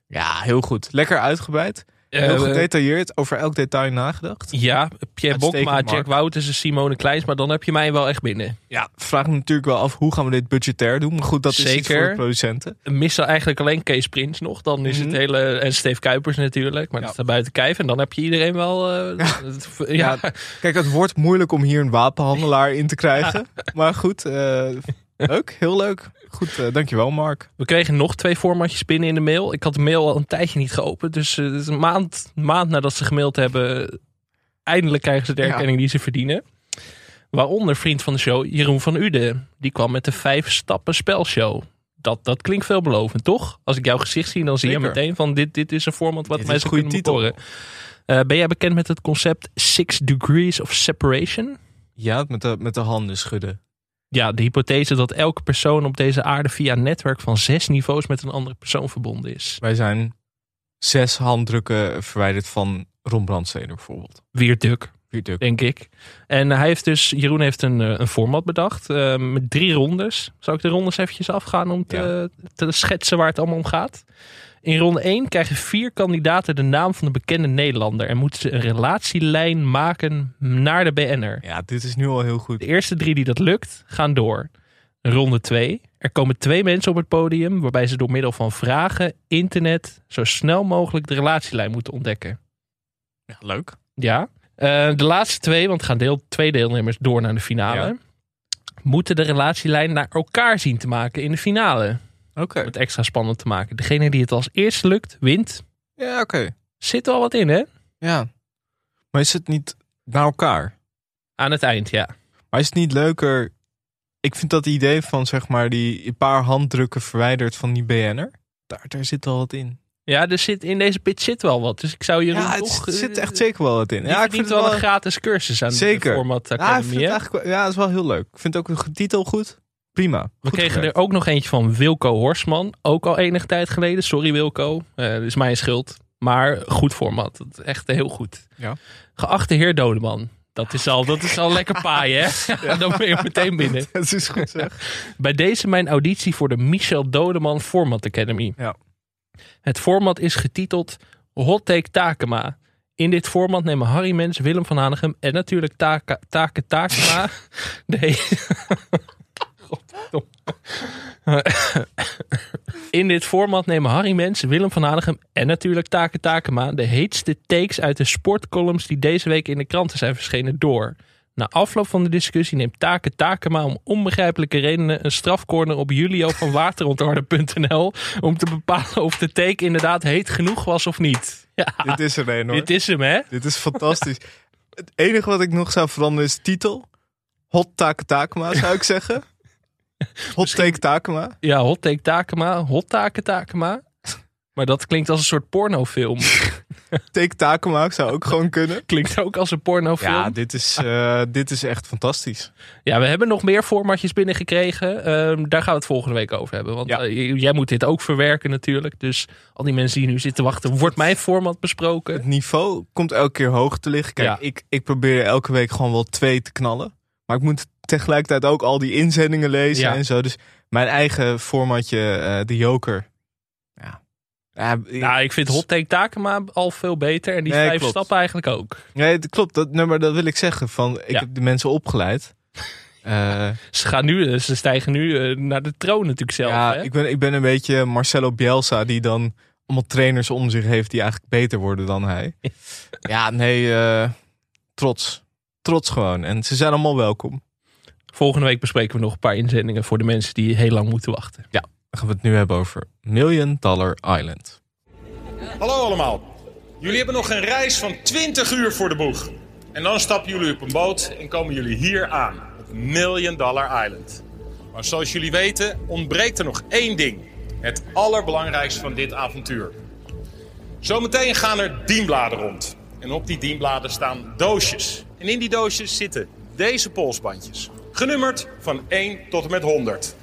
Ja, heel goed. Lekker uitgebreid. Heel Eh, gedetailleerd, over elk detail nagedacht. Ja, Pierre Bokma, Jack Mark. Wouters en Simone Kleins. Maar dan heb je mij wel echt binnen. Ja, vraag me natuurlijk wel af hoe gaan we dit budgetair doen. Maar goed, dat is iets Zeker. voor de producenten. Missen eigenlijk alleen Kees Prins nog. Dan is Mhm. het hele... En Steve Kuipers natuurlijk. Maar Ja. dat staat buiten kijf. En dan heb je iedereen wel... eh, ja. Ja. Kijk, het wordt moeilijk om hier een wapenhandelaar in te krijgen. Maar goed, eh, leuk, heel leuk. Goed, eh, dankjewel Mark. We kregen nog twee formatjes binnen in de mail. Ik had de mail al een tijdje niet geopend. Dus eh, het is een maand, maand nadat ze gemaild hebben... Eindelijk krijgen ze de Ja. erkenning die ze verdienen. Waaronder vriend van de show Jeroen van Uden. Die kwam met de vijf stappen spelshow. Dat, dat klinkt veelbelovend, toch? Als ik jouw gezicht zie, dan zie je meteen van dit, dit is een format wat Dit mij kunnen titel. bekoren. Eh, ben jij bekend met het concept Six Degrees of Separation? Ja, met de, met de handen schudden. Ja, de hypothese dat elke persoon op deze aarde via een netwerk van zes niveaus met een andere persoon verbonden is. Wij zijn zes handdrukken verwijderd van Ron Brandsteder bijvoorbeeld. Wie duk. denk ik. En hij heeft dus, Jeroen heeft een, eh, een format bedacht eh, met drie rondes. Zal ik de rondes eventjes afgaan om te, te schetsen waar het allemaal om gaat? In ronde 1 krijgen vier kandidaten de naam van een bekende Nederlander en moeten ze een relatielijn maken naar de BN'er. Ja, dit is nu al heel goed. De eerste drie die dat lukt, gaan door. Ronde 2. Er komen twee mensen op het podium waarbij ze door middel van vragen, internet, zo snel mogelijk de relatielijn moeten ontdekken. Ja, leuk. Ja. Eh, de laatste twee, want gaan deel, twee deelnemers door naar de finale, Ja. moeten de relatielijn naar elkaar zien te maken in de finale. Om het extra spannend te maken. Degene die het als eerste lukt, wint. Ja, oké. Zit er al wat in, hè? Ja. Maar is het niet naar elkaar? Aan het eind, ja. Maar is het niet leuker... Ik vind dat idee van, zeg maar, die een paar handdrukken verwijderd van die BN'er. Daar, daar zit al wat in. Ja, er zit, in deze pitch zit wel wat. Dus ik zou je Ja, het toch... zit- zit eh, echt zeker wel wat in. Ja, Ja, ik vind wel het een wel... gratis cursus aan Zeker. de Format Ja, ik Academy. vind het ja, dat is wel heel leuk. Ik vind ook de titel goed. Prima. We kregen er ook nog eentje van Wilco Horsman. Ook al enige tijd geleden. Sorry Wilco. Eh dat is mijn schuld. Maar goed format. Echt heel goed. Ja. Geachte heer Dodeman. Dat is al, dat is al lekker paaien, hè? Ja, dan ben je meteen binnen. Dat is goed zeg. Bij deze mijn auditie voor de Michel Dodeman Format Academy. Ja. Het format is getiteld Hot Take Takema. In dit format nemen Harry Mens, Willem van Hanegem en natuurlijk Taka, Take Takema. Nee. In dit format nemen Harry Mens, Willem van Hanegem en natuurlijk Take Takema de heetste takes uit de sportcolumns die deze week in de kranten zijn verschenen door. Na afloop van de discussie neemt Take Takema om onbegrijpelijke redenen een strafcorner op Julio van waterontharden.nl om te bepalen of de take inderdaad heet genoeg was of niet. Ja, Dit is een hoor. dit is hem hè? Dit is fantastisch. Het enige wat ik nog zou veranderen is titel. Hot Take Takema zou ik zeggen. Hot Take Takema. Ja, Hot Take Takema, Hot Take Takema. Maar dat klinkt als een soort pornofilm. Take Takema zou ook gewoon kunnen. Klinkt ook als een pornofilm. Ja, dit is, eh, dit is echt fantastisch. Ja, we hebben nog meer formatjes binnengekregen. Ehm, daar gaan we het volgende week over hebben. Want Ja. eh, jij moet dit ook verwerken natuurlijk. Dus al die mensen die nu zitten wachten, wordt mijn format besproken? Het niveau komt elke keer hoog te liggen. Kijk, Ja. ik, ik probeer elke week gewoon wel twee te knallen. Maar ik moet tegelijkertijd ook al die inzendingen lezen Ja. en zo. Dus mijn eigen formatje, eh, de Joker. Ja. Nou, ik vind Hot Take Takema al veel beter. En die Nee, vijf klopt. stappen eigenlijk ook. Nee, het klopt. Dat nummer, dat wil ik zeggen. Van, ik Ja. heb de mensen opgeleid. Eh, Ze, gaan nu, ze stijgen nu eh, naar de troon natuurlijk zelf. ja, hè? ik ben, ik ben een beetje Marcelo Bielsa, die dan allemaal trainers om zich heeft die eigenlijk beter worden dan hij. ja, nee, eh, trots. Trots gewoon. En ze zijn allemaal welkom. Volgende week bespreken we nog een paar inzendingen voor de mensen die heel lang moeten wachten. Dan gaan we het nu hebben over Million Dollar Island. Hallo allemaal. Jullie hebben nog een reis van 20 uur voor de boeg. En dan stappen jullie op een boot en komen jullie hier aan. Op Million Dollar Island. Maar zoals jullie weten ontbreekt er nog één ding. Het allerbelangrijkste van dit avontuur. Zometeen gaan er dienbladen rond. En op die dienbladen staan doosjes. En in die doosjes zitten deze polsbandjes. Genummerd van 1 tot en met 100.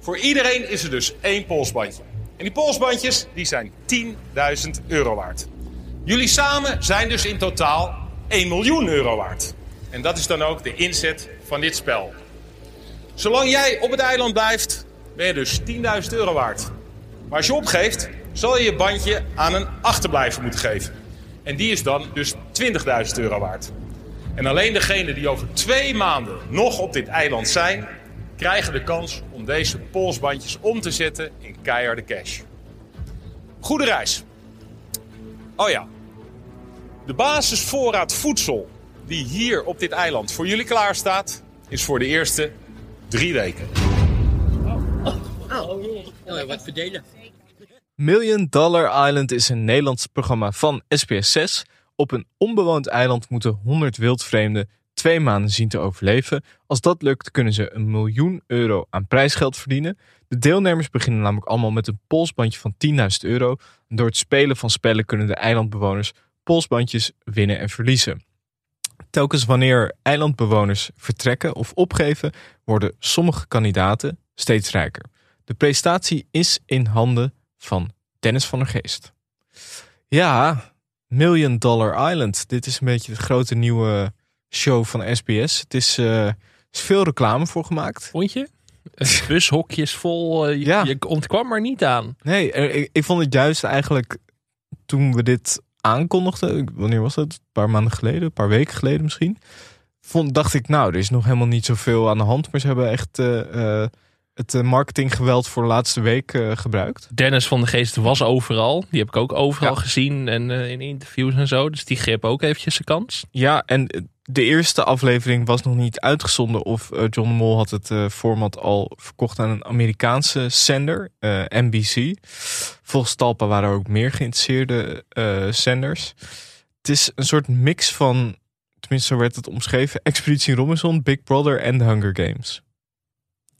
Voor iedereen is er dus één polsbandje. En die polsbandjes die zijn 10.000 euro waard. Jullie samen zijn dus in totaal 1 miljoen euro waard. En dat is dan ook de inzet van dit spel. Zolang jij op het eiland blijft, ben je dus 10.000 euro waard. Maar als je opgeeft, zal je je bandje aan een achterblijver moeten geven. En die is dan dus 20.000 euro waard. En alleen degenen die over twee maanden nog op dit eiland zijn, krijgen de kans om deze polsbandjes om te zetten in keiharde cash. Goede reis. Oh ja, de basisvoorraad voedsel die hier op dit eiland voor jullie klaar staat, is voor de eerste drie weken. Million Dollar Island is een Nederlands programma van SBS 6. Op een onbewoond eiland moeten 100 wildvreemden twee maanden zien te overleven. Als dat lukt, kunnen ze een miljoen euro aan prijsgeld verdienen. De deelnemers beginnen namelijk allemaal met een polsbandje van 10.000 euro. Door het spelen van spellen kunnen de eilandbewoners polsbandjes winnen en verliezen. Telkens wanneer eilandbewoners vertrekken of opgeven, worden sommige kandidaten steeds rijker. De prestatie is in handen van Dennis van der Geest. Ja, Million Dollar Island. Dit is een beetje de grote nieuwe show van SBS. Het is, eh, is veel reclame voor gemaakt. Vond je? Bushokjes vol. eh, je, Ja. je ontkwam er niet aan. Nee, ik, ik vond het juist eigenlijk toen we dit aankondigden. Wanneer was dat? Een paar maanden geleden, een paar weken geleden misschien. Vond, dacht ik, nou, er is nog helemaal niet zoveel aan de hand. Maar ze hebben echt eh, het eh, marketinggeweld voor de laatste week eh, gebruikt. Dennis van de Geest was overal. Die heb ik ook overal Ja. gezien. En eh, in interviews en zo. Dus die greep ook eventjes zijn kans. Ja, en de eerste aflevering was nog niet uitgezonden. Of John de Mol had het format al verkocht aan een Amerikaanse zender, NBC. Volgens Talpa waren er ook meer geïnteresseerde zenders. Het is een soort mix van, tenminste zo werd het omschreven, Expeditie Robinson, Big Brother en The Hunger Games.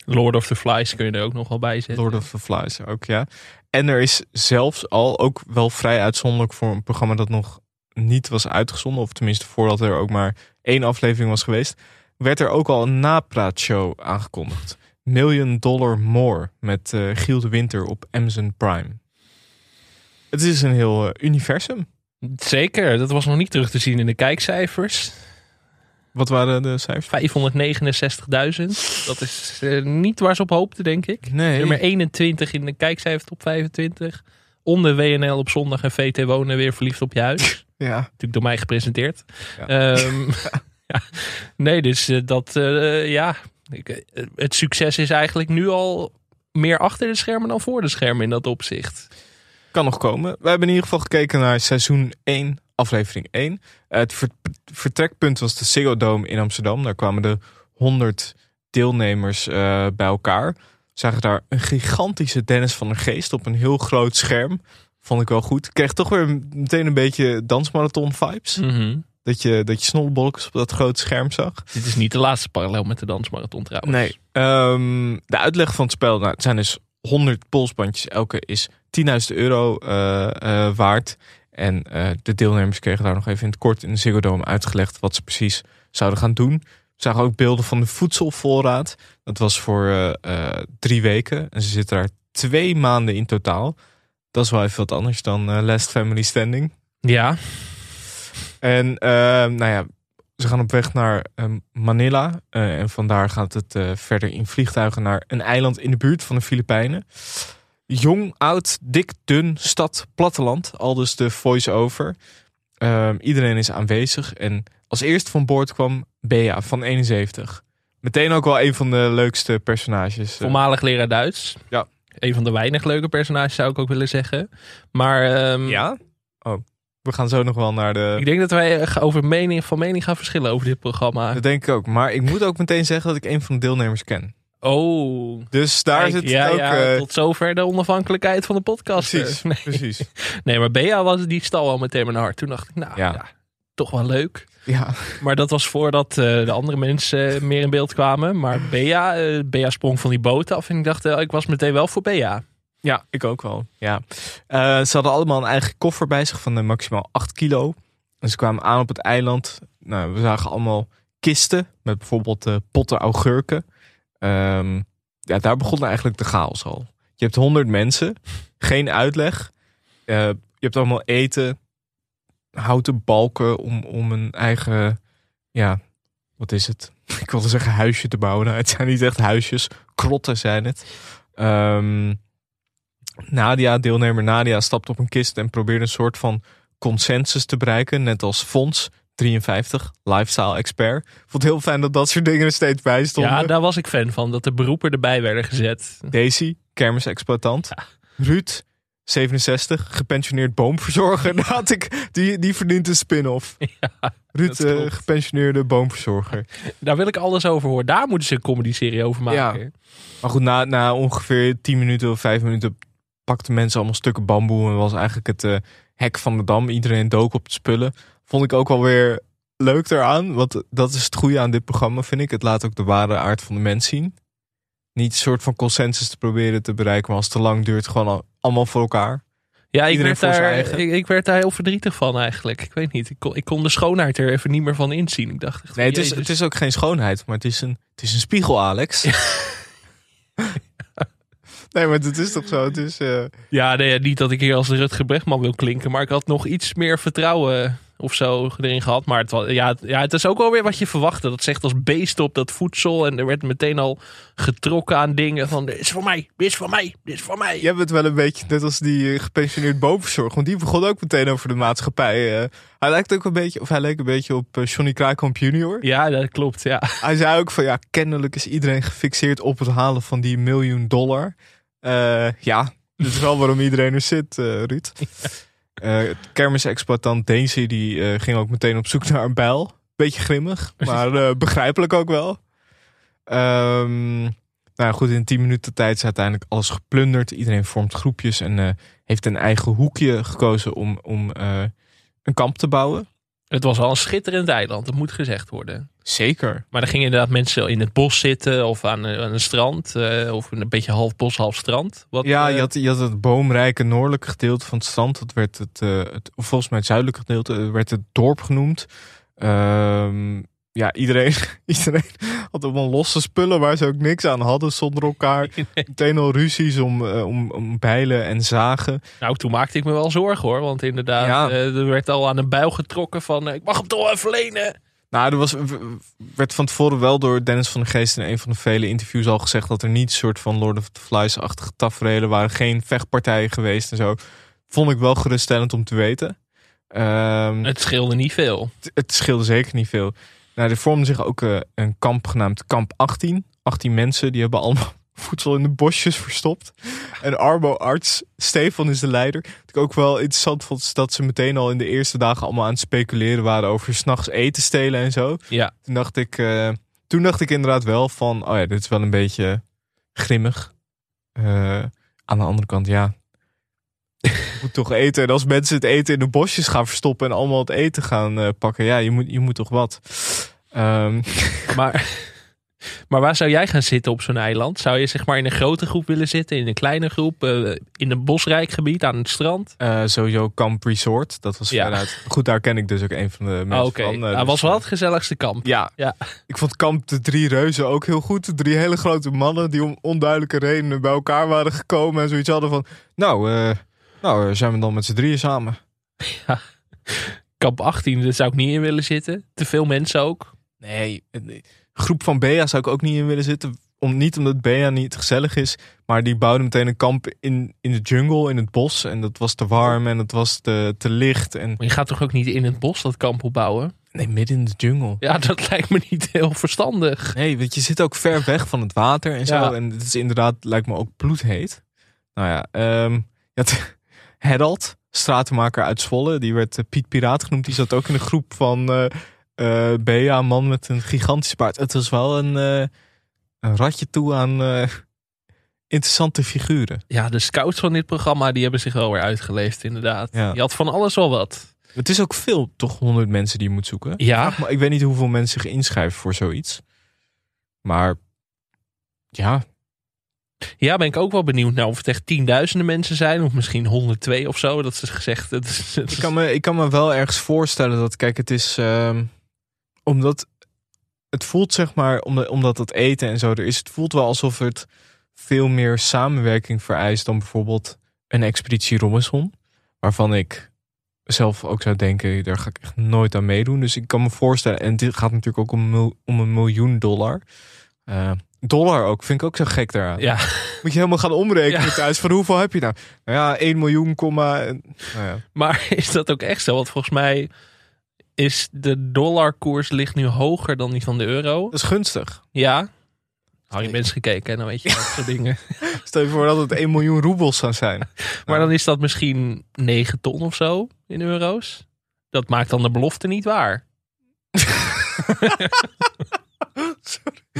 Lord of the Flies kun je er ook nog wel bij zetten. Lord of the Flies ook, ja. En er is zelfs al, ook wel vrij uitzonderlijk voor een programma dat nog niet was uitgezonden, of tenminste voordat er ook maar één aflevering was geweest, werd er ook al een napraatshow aangekondigd. Million Dollar More met eh, Giel de Winter op Amazon Prime. Het is een heel eh, universum. Zeker, dat was nog niet terug te zien in de kijkcijfers. Wat waren de cijfers? 569.000. Dat is eh, niet waar ze op hoopten, denk ik. Nee. Nummer 21 in de kijkcijfer top 25. Onder WNL op zondag en VT Wonen weer verliefd op je huis. Ja. Natuurlijk door mij gepresenteerd. Ja. Ehm, ja. Nee, dus eh, dat, eh, ja. Ik, het succes is eigenlijk nu al meer achter de schermen dan voor de schermen in dat opzicht. Kan nog komen. We hebben in ieder geval gekeken naar seizoen 1, aflevering 1. Eh, het ver- vertrekpunt was de Ziggo Dome in Amsterdam. Daar kwamen de 100 deelnemers eh, bij elkaar. Zagen daar een gigantische Dennis van der Geest op een heel groot scherm. Vond ik wel goed. Kreeg toch weer meteen een beetje dansmarathon vibes. Mhm. Dat je, dat je op dat grote scherm zag. Dit is niet de laatste parallel met de dansmarathon trouwens. Nee. Ehm, de uitleg van het spel, nou, het zijn dus 100 polsbandjes. Elke is 10.000 euro eh, waard. En eh, de deelnemers kregen daar nog even in het kort in de Ziggo Dome uitgelegd wat ze precies zouden gaan doen. We zagen ook beelden van de voedselvoorraad. Dat was voor eh, eh, drie weken. En ze zitten daar twee maanden in totaal. Dat is wel even wat anders dan Last Family Standing. Ja, En ehm, nou ja, ze gaan op weg naar ehm, Manila. En vandaar gaat het verder in vliegtuigen naar een eiland in de buurt van de Filipijnen. Jong, oud, dik, dun, stad, platteland. Al dus de voice-over. Ehm, iedereen is aanwezig. En als eerste van boord kwam Bea van 71. Meteen ook wel een van de leukste personages. eh. voormalig leraar Duits. Ja. Een van de weinig leuke personages zou ik ook willen zeggen. Maar ehm, Ja? Oh, we gaan zo nog wel naar de... ik denk dat wij eh, over mening, van mening gaan verschillen over dit programma. Dat denk ik ook. Maar ik moet ook meteen zeggen dat ik een van de deelnemers ken. Oh, Dus daar kijk, zit ja, ook... ja, eh, tot zover de onafhankelijkheid van de podcast. Precies, Nee. precies. nee, maar Bea was, die stal al meteen mijn hart. Toen dacht ik, nou Ja. ja, toch wel leuk. Ja, Maar dat was voordat eh, de andere mensen eh, meer in beeld kwamen. Maar Bea, eh, Bea sprong van die boot af. En ik dacht, eh, ik was meteen wel voor Bea. ja, ik ook wel. Ja. Eh, ze hadden allemaal een eigen koffer bij zich van eh, maximaal 8 kilo. En ze kwamen aan op het eiland. Nou, we zagen allemaal kisten met bijvoorbeeld eh, potten augurken. Ehm, ja, daar begon eigenlijk de chaos al. Je hebt 100 mensen, geen uitleg. Eh, je hebt allemaal eten, houten balken om, om een eigen, ja, wat is het? Ik wilde zeggen huisje te bouwen. Nou, het zijn niet echt huisjes, krotten zijn het. Ehm, Nadia, deelnemer Nadia, stapt op een kist en probeert een soort van consensus te bereiken. Net als Fons, 53, lifestyle expert. Vond het heel fijn dat dat soort dingen er steeds bij stonden. Ja, daar was ik fan van. Dat de beroepen erbij werden gezet. Daisy, kermisexploitant. Ruud, 67, gepensioneerd boomverzorger. Daar had ik, die, die verdient een spin-off. Ruud, dat eh, gepensioneerde boomverzorger. Daar wil ik alles over horen. Daar moeten ze een comedy-serie over maken. Ja. Maar goed, na, na ongeveer 10 minuten of 5 minuten pakten mensen allemaal stukken bamboe. En was eigenlijk het eh, hek van de dam. Iedereen dook op het spullen. Vond ik ook wel weer leuk eraan. Want dat is het goede aan dit programma, vind ik. Het laat ook de ware aard van de mens zien. Niet een soort van consensus te proberen te bereiken. Maar als het te lang duurt, gewoon al- allemaal voor elkaar. Ja, ik werd, daar, ik, ik werd daar heel verdrietig van eigenlijk. Ik weet niet. Ik kon, ik kon de schoonheid er even niet meer van inzien. Ik dacht echt, Nee, het is, Jezus. het is ook geen schoonheid, maar het is een, het is een spiegel, Alex. nee, maar het is toch zo? Het is, eh, Ja, nee, niet dat ik hier als de Rutger Bregman wil klinken. Maar ik had nog iets meer vertrouwen of zo erin gehad. Maar het, was, ja, het, ja, het is ook wel weer wat je verwachtte. Dat zegt als beest op dat voedsel. En er werd meteen al getrokken aan dingen van... Dit is voor mij, dit is voor mij, dit is voor mij. Jij bent wel een beetje net als die eh, gepensioneerd boomverzorger. Want die begon ook meteen over de maatschappij. eh. hij lijkt ook een beetje, of hij leek een beetje op eh, Johnny Kruikamp junior. Ja, dat klopt, ja. Hij zei ook van ja, kennelijk is iedereen gefixeerd op het halen van die miljoen dollar. Ja, dat is wel waarom iedereen er zit, Ruud. kermisexploitant Daisy die eh, ging ook meteen op zoek naar een bijl. Beetje grimmig, maar eh, begrijpelijk ook wel. Ehm, nou goed, in 10 minuten tijd is uiteindelijk alles geplunderd. Iedereen vormt groepjes en eh, heeft een eigen hoekje gekozen om, om eh, een kamp te bouwen. Het was al een schitterend eiland, dat moet gezegd worden. Zeker. Maar er gingen inderdaad mensen in het bos zitten of aan, een- aan een strand. eh, of een beetje half bos, half strand. Wat, Ja, eh, je had, je had het boomrijke noordelijke gedeelte van het strand. Dat werd het, eh, het of volgens mij het zuidelijke gedeelte, eh, werd het dorp genoemd. Ehm, ja, iedereen, iedereen had allemaal losse spullen waar ze ook niks aan hadden zonder elkaar. Meteen al ruzies om, eh, om, om bijlen en zagen. Nou, toen maakte ik me wel zorgen hoor. Want inderdaad, Ja. eh, er werd al aan een buil getrokken van... eh, ik mag hem toch even lenen. Nou, er was, werd van tevoren wel door Dennis van der Geest in een van de vele interviews al gezegd dat er niet een soort van Lord of the Flies-achtige tafereelen waren. Geen vechtpartijen geweest en zo. Vond ik wel geruststellend om te weten. Ehm, Het scheelde niet veel. het, het scheelde zeker niet veel. Nou, er vormde zich ook eh, een kamp genaamd Kamp 18. 18 mensen, die hebben allemaal voedsel in de bosjes verstopt. En armo-arts, Stefan is de leider. Wat ik ook wel interessant vond, dat ze meteen al in de eerste dagen allemaal aan het speculeren waren over s'nachts eten stelen en zo. Ja, Toen dacht ik, eh, toen dacht ik inderdaad wel van, oh ja, dit is wel een beetje grimmig. Eh, aan de andere kant, ja. Je moet toch eten. En als mensen het eten in de bosjes gaan verstoppen en allemaal het eten gaan eh, pakken, ja, je moet, je moet toch wat. Ehm, maar, maar waar zou jij gaan zitten op zo'n eiland? Zou je zeg maar in een grote groep willen zitten? In een kleine groep? eh, in een bosrijk gebied aan het strand? eh, sowieso Camp Resort, dat was Ja. veruit. Goed, daar ken ik dus ook een van de mensen Ah, Oké, van. eh, dat dus, was wel het gezelligste kamp. Ja, Ja. ik vond Kamp de Drie Reuzen ook heel goed. De drie hele grote mannen die om onduidelijke redenen bij elkaar waren gekomen. En zoiets hadden van, nou, eh, nou eh, zijn we dan met z'n drieën samen. Kamp 18, daar zou ik niet in willen zitten. Te veel mensen ook. Nee, een groep van Bea zou ik ook niet in willen zitten. Om, niet omdat Bea niet gezellig is. Maar die bouwde meteen een kamp in, in de jungle, in het bos. En dat was te warm en het was te, te licht. En, Maar je gaat toch ook niet in het bos dat kamp opbouwen? nee, midden in de jungle. Ja, dat lijkt me niet heel verstandig. Nee, want je zit ook ver weg van het water en zo. Ja. En het is inderdaad, lijkt me ook bloedheet. Nou ja, je had Herald, stratenmaker uit Zwolle. Die werd eh, Piet Piraat genoemd. Die zat ook in een groep van Bea, een man met een gigantisch paard. Het was wel een, een ratje toe aan interessante figuren. Ja, de scouts van dit programma die hebben zich wel weer uitgeleefd, inderdaad. Ja. Je had van alles wel wat. Het is ook veel, toch honderd mensen die je moet zoeken. Ja, Maar ik weet niet hoeveel mensen zich inschrijven voor zoiets. Maar ja, ja, ben ik ook wel benieuwd nou, of het echt tienduizenden mensen zijn. Of misschien 102 of zo. Dat is gezegd. Het is, het Ik kan, me, ik kan me wel ergens voorstellen dat, kijk, het is. ehm, omdat. Het voelt zeg maar, omdat, omdat het eten en zo er is. Het voelt wel alsof het veel meer samenwerking vereist dan bijvoorbeeld een expeditie Robinson. Waarvan ik zelf ook zou denken, daar ga ik echt nooit aan meedoen. Dus ik kan me voorstellen, en dit gaat natuurlijk ook om, om een miljoen dollar. Eh, dollar ook, vind ik ook zo gek daaraan. ja, Moet je helemaal gaan omrekenen Ja. thuis. Van hoeveel heb je nou? Nou ja, 1 miljoen, komma. Nou ja. maar is dat ook echt zo? Want volgens mij is de dollarkoers ligt nu hoger dan die van de euro. Dat is gunstig. Ja. Hou je mensen gekeken en dan weet je dat soort dingen. Stel je voor dat het 1 miljoen roebels zou zijn. Maar dan is dat misschien 9 ton of zo in euro's. Dat maakt dan de belofte niet waar.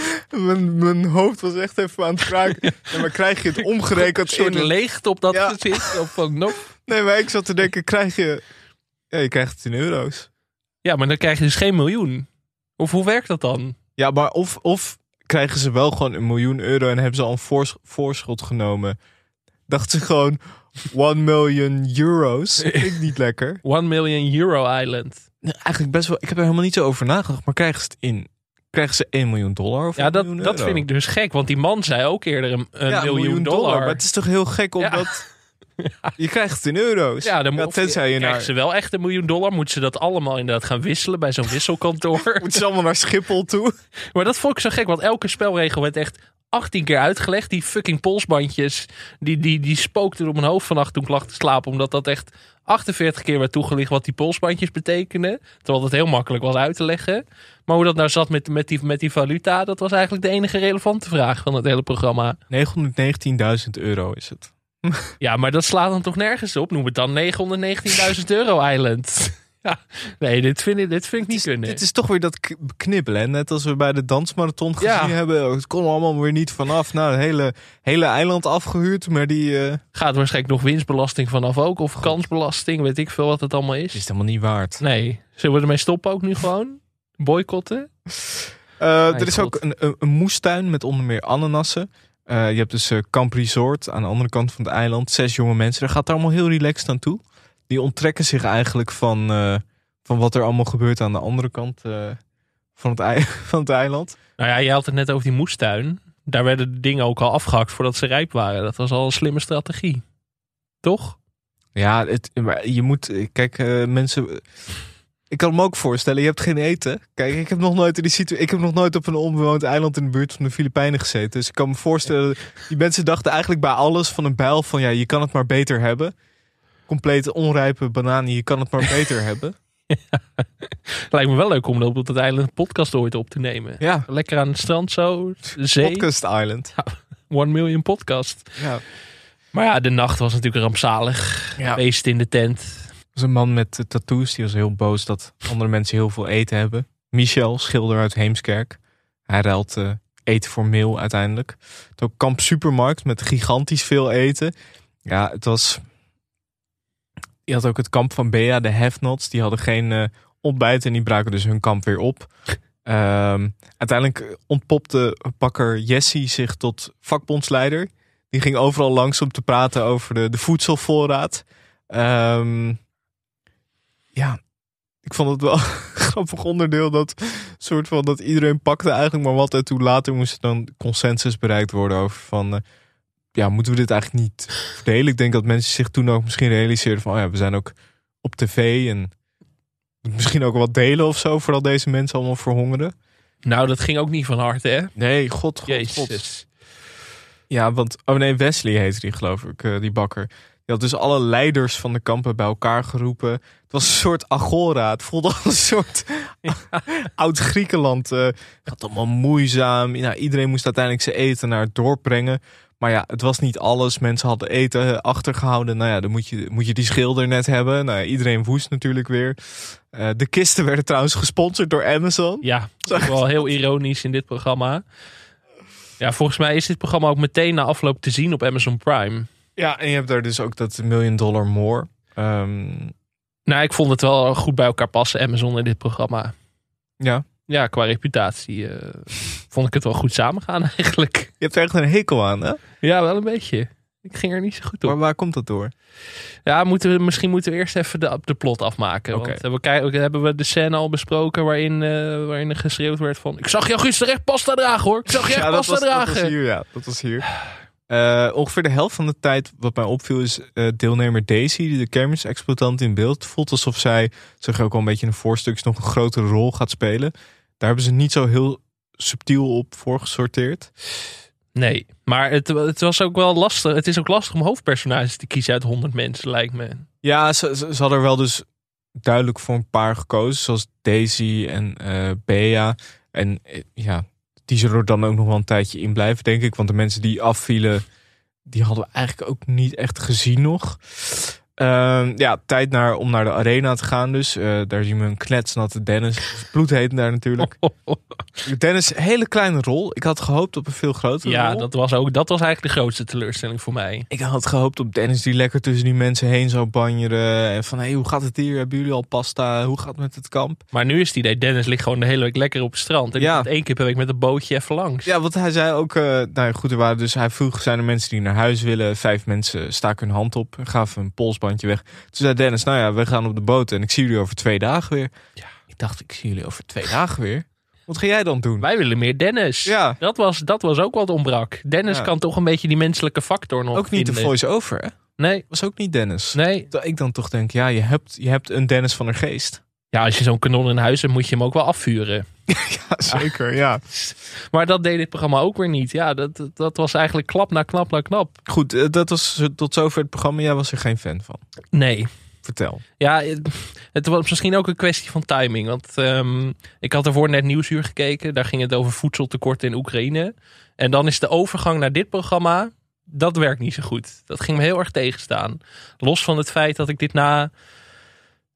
Mijn, mijn hoofd was echt even aan het kraken. Ja, maar krijg je het Een omgerekend soort in... een- leegte op dat Ja. gezicht. Of van, nope. Nee, maar ik zat te denken, krijg je... Ja, je krijgt het in euro's. Ja, maar dan krijg je dus geen miljoen. Of hoe werkt dat dan? Ja, maar of, of krijgen ze wel gewoon een miljoen euro... en hebben ze al een voors- voorschot genomen. Dachten ze gewoon 1 miljoen euro's. Vind ik niet lekker. 1 million euro island. Nee, eigenlijk best wel... Ik heb er helemaal niet zo over nagedacht. Maar krijgen ze het in... Krijgen ze 1 miljoen dollar of Ja, 1 dat, dat euro? vind ik dus gek. Want die man zei ook eerder een, een Ja, miljoen, dollar. Maar het is toch heel gek omdat... Je krijgt het in euro's. Ja, dan moet- tenzij je krijgen naar... ze wel echt een miljoen dollar. Moeten ze dat allemaal inderdaad gaan wisselen bij zo'n wisselkantoor. Moeten ze allemaal naar Schiphol toe? maar dat vond ik zo gek. Want elke spelregel werd echt 18 keer uitgelegd. Die fucking polsbandjes. Die, die, die spookten op mijn hoofd vannacht toen ik lag te slapen. Omdat dat echt 48 keer werd toegelicht wat die polsbandjes betekenen. Terwijl het heel makkelijk was uit te leggen. Maar hoe dat nou zat met, met, die, met die valuta. Dat was eigenlijk de enige relevante vraag van het hele programma. 919.000 euro is het. Ja, maar dat slaat dan toch nergens op? Noem het dan 919.000 euro island. Ja, nee, dit vind ik, dit vind ik niet kunnen. Dit is toch weer dat knibbelen. hè? Net als we bij de dansmarathon gezien Ja. hebben. Het kon allemaal weer niet vanaf. Nou, het hele, hele eiland afgehuurd. Maar die eh, Gaat waarschijnlijk nog winstbelasting vanaf ook. Of kansbelasting, weet ik veel wat het allemaal is is. het helemaal niet waard. Nee, zullen we ermee stoppen ook nu gewoon? Boycotten? Eh, er is god. ook een, een, een moestuin met onder meer ananassen. Eh, je hebt dus Camp Resort aan de andere kant van het eiland. Zes jonge mensen. Daar gaat het allemaal heel relaxed aan toe. Die onttrekken zich eigenlijk van, eh, van wat er allemaal gebeurt aan de andere kant eh, van het, ei- van het eiland. Nou ja, je had het net over die moestuin. Daar werden de dingen ook al afgehakt voordat ze rijp waren. Dat was al een slimme strategie. Toch? Ja, het, maar je moet, kijk, eh, mensen. Ik kan me ook voorstellen, je hebt geen eten. Kijk, ik heb nog nooit in die situ- Ik heb nog nooit op een onbewoond eiland in de buurt van de Filipijnen gezeten. Dus ik kan me voorstellen, die mensen dachten eigenlijk bij alles van een bijl van ja, je kan het maar beter hebben. Compleet onrijpe bananen, je kan het maar beter hebben. Lijkt me wel leuk om op het eiland een podcast ooit op te nemen. Ja, Lekker aan het strand zo, de zee. Podcast Island. One million podcast. Ja. Maar ja, de nacht was natuurlijk rampzalig. Ja. Feest in de tent. Er was een man met eh, tattoos, die was heel boos dat andere mensen heel veel eten hebben. Michel, schilder uit Heemskerk. Hij ruilt eh, eten voor meel uiteindelijk. Het ook kamp supermarkt met gigantisch veel eten. Ja, het was... Je had ook het kamp van Bea, de have-nots. Die hadden geen eh, ontbijt en die braken dus hun kamp weer op. Ehm, uiteindelijk ontpopte pakker Jessie zich tot vakbondsleider. Die ging overal langs om te praten over de, de voedselvoorraad. Ehm, ja, ik vond het wel een grappig onderdeel dat soort van dat iedereen pakte eigenlijk maar wat en toen later moest er dan consensus bereikt worden over van eh, ja moeten we dit eigenlijk niet verdelen? Ik denk dat mensen zich toen ook misschien realiseerden van oh ja we zijn ook op tv en misschien ook wat delen of zo voordat deze mensen allemaal verhongeren. Nou, dat ging ook niet van harte, hè? Nee, god, god. Ja, want oh nee, Wesley heette die geloof ik, eh, die bakker. Die had dus alle leiders van de kampen bij elkaar geroepen. Het was een soort agora. Het voelde als een soort oud Griekenland. eh het gaat allemaal moeizaam. Nou, iedereen moest uiteindelijk zijn eten naar het dorp brengen. Maar ja, het was niet alles. Mensen hadden eten achtergehouden. Nou ja, dan moet je, moet je die schilder net hebben. Nou ja, iedereen woest natuurlijk weer. Eh, de kisten werden trouwens gesponsord door Amazon. Ja, dat is wel heel ironisch in dit programma. Ja, volgens mij is dit programma ook meteen na afloop te zien op Amazon Prime. Ja, en je hebt daar dus ook dat million dollar more. Ehm, Nou, ik vond het wel goed bij elkaar passen, Amazon in dit programma. ja, Ja, qua reputatie eh, vond ik het wel goed samengaan eigenlijk. je hebt er echt een hekel aan, hè? Ja, wel een beetje. Ik ging er niet zo goed op. Maar waar komt dat door? Ja, moeten we, misschien moeten we eerst even de, de plot afmaken. Want eh, we hebben we de scène al besproken waarin, eh, waarin er geschreeuwd werd van... Ik zag jou gisteren echt pasta dragen hoor. Ik zag je echt pasta was, dat dragen. was hier, ja. Dat was hier. Eh, ongeveer de helft van de tijd, wat mij opviel, is deelnemer Daisy, de kermisexploitant in beeld. Voelt alsof zij, zeg je ook al een beetje in de voorstukjes, nog een grotere rol gaat spelen. Daar hebben ze niet zo heel subtiel op voorgesorteerd. Nee, maar het, het was ook wel lastig. Het is ook lastig om hoofdpersonages te kiezen uit 100 mensen, lijkt me. Ja, ze, ze, ze hadden er wel dus duidelijk voor een paar gekozen, zoals Daisy en eh Bea. En eh, ja, die zullen er dan ook nog wel een tijdje in blijven, denk ik. Want de mensen die afvielen, die hadden we eigenlijk ook niet echt gezien nog. Ehm, ja, tijd naar, om naar de arena te gaan dus. Eh, daar zien we een kletsnatte Dennis. Bloedheet daar natuurlijk. Dennis, hele kleine rol. Ik had gehoopt op een veel grotere Ja, rol. dat was, ook, dat was eigenlijk de grootste teleurstelling voor mij. Ik had gehoopt op Dennis die lekker tussen die mensen heen zou banjeren. En van, hé, hey, hoe gaat het hier? Hebben jullie al pasta? Hoe gaat het met het kamp? Maar nu is het idee, Dennis ligt gewoon de hele week lekker op het strand. En Ja. ja. één keer per week met een bootje even langs. Ja, want hij zei ook, eh, nou ja, goed, er waren dus, hij vroeg, zijn er mensen die naar huis willen? Vijf mensen staken hun hand op en gaven een weg. Toen zei Dennis, nou ja, we gaan op de boot en ik zie jullie over twee dagen weer. Ja. Ik dacht, ik zie jullie over twee dagen weer. Wat ga jij dan doen? Wij willen meer Dennis. Ja. Dat was, dat was ook wat ontbrak. Dennis Ja. kan toch een beetje die menselijke factor nog ook niet de voice-over, hè? Nee, Was ook niet Dennis. nee. Dat ik dan toch denk, ja, je hebt, je hebt een Dennis van der Geest. Ja, als je zo'n kanon in huis hebt, moet je hem ook wel afvuren. Ja, zeker, ja. Maar dat deed dit programma ook weer niet. Ja, dat, dat- was eigenlijk klap na klap na klap. Goed, eh, dat was tot zover het programma. Jij was er geen fan van. Nee. Vertel. Ja, het- het was misschien ook een kwestie van timing. Want ehm, ik had ervoor net Nieuwsuur gekeken. Daar ging het over voedseltekorten in Oekraïne. En dan is de overgang naar dit programma... Dat werkt niet zo goed. Dat ging me heel erg tegenstaan. Los van het feit dat ik dit na,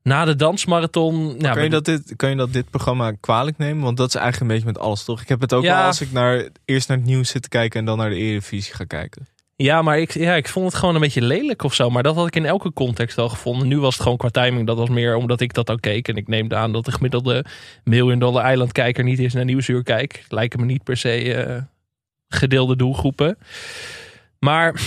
na de dansmarathon... Ja, kan, je dat dit, kan je dat dit programma kwalijk nemen? Want dat is eigenlijk een beetje met alles, toch? Ik heb het ook Ja. wel als ik naar, eerst naar het nieuws zit te kijken... en dan naar de Eredivisie ga kijken. Ja, maar ik, ja, ik vond het gewoon een beetje lelijk of zo. Maar dat had ik in elke context al gevonden. Nu was het gewoon qua timing. Dat was meer omdat ik dat al keek. En ik neem aan dat de gemiddelde Million Dollar Island kijker niet eens naar Nieuwsuur kijkt. Lijken me niet per se eh, gedeelde doelgroepen. Maar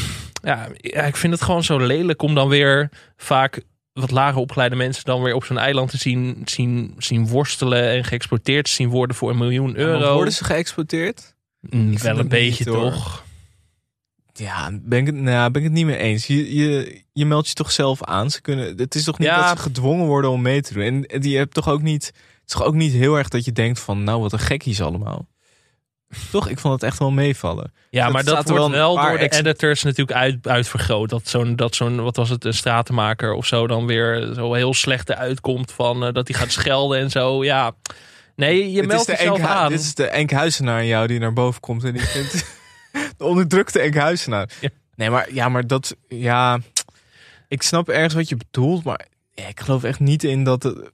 ja, ik vind het gewoon zo lelijk om dan weer vaak wat lager opgeleide mensen dan weer op zo'n eiland te zien, zien, zien worstelen en geëxploiteerd te zien worden voor een miljoen euro. Worden ze geëxploiteerd? Mm, vind wel een beetje niet, toch? Ja, ben ik, het, nou, ben ik het niet mee eens. Je, je, je meldt je toch zelf aan. Ze kunnen, het is toch niet Ja. dat ze gedwongen worden om mee te doen. En die hebt toch ook niet. Het is toch ook niet heel erg dat je denkt van, nou wat een gekkies allemaal. Toch? Ik vond het echt wel meevallen. Ja, Dat maar dat wordt wel door de editors natuurlijk uit, uitvergroot. Dat zo'n, dat zo'n, wat was het, een stratenmaker of zo dan weer zo heel slecht uitkomt van eh, dat hij gaat schelden en zo. Ja, nee, je meldt jezelf Enkhu- aan. Dit is de Enkhuizenaar in jou die naar boven komt. En die vindt de onderdrukte Enkhuizenaar. Ja. Nee, maar, ja, maar dat... Ja, ik snap ergens wat je bedoelt. Maar ja, ik geloof echt niet in dat... Het,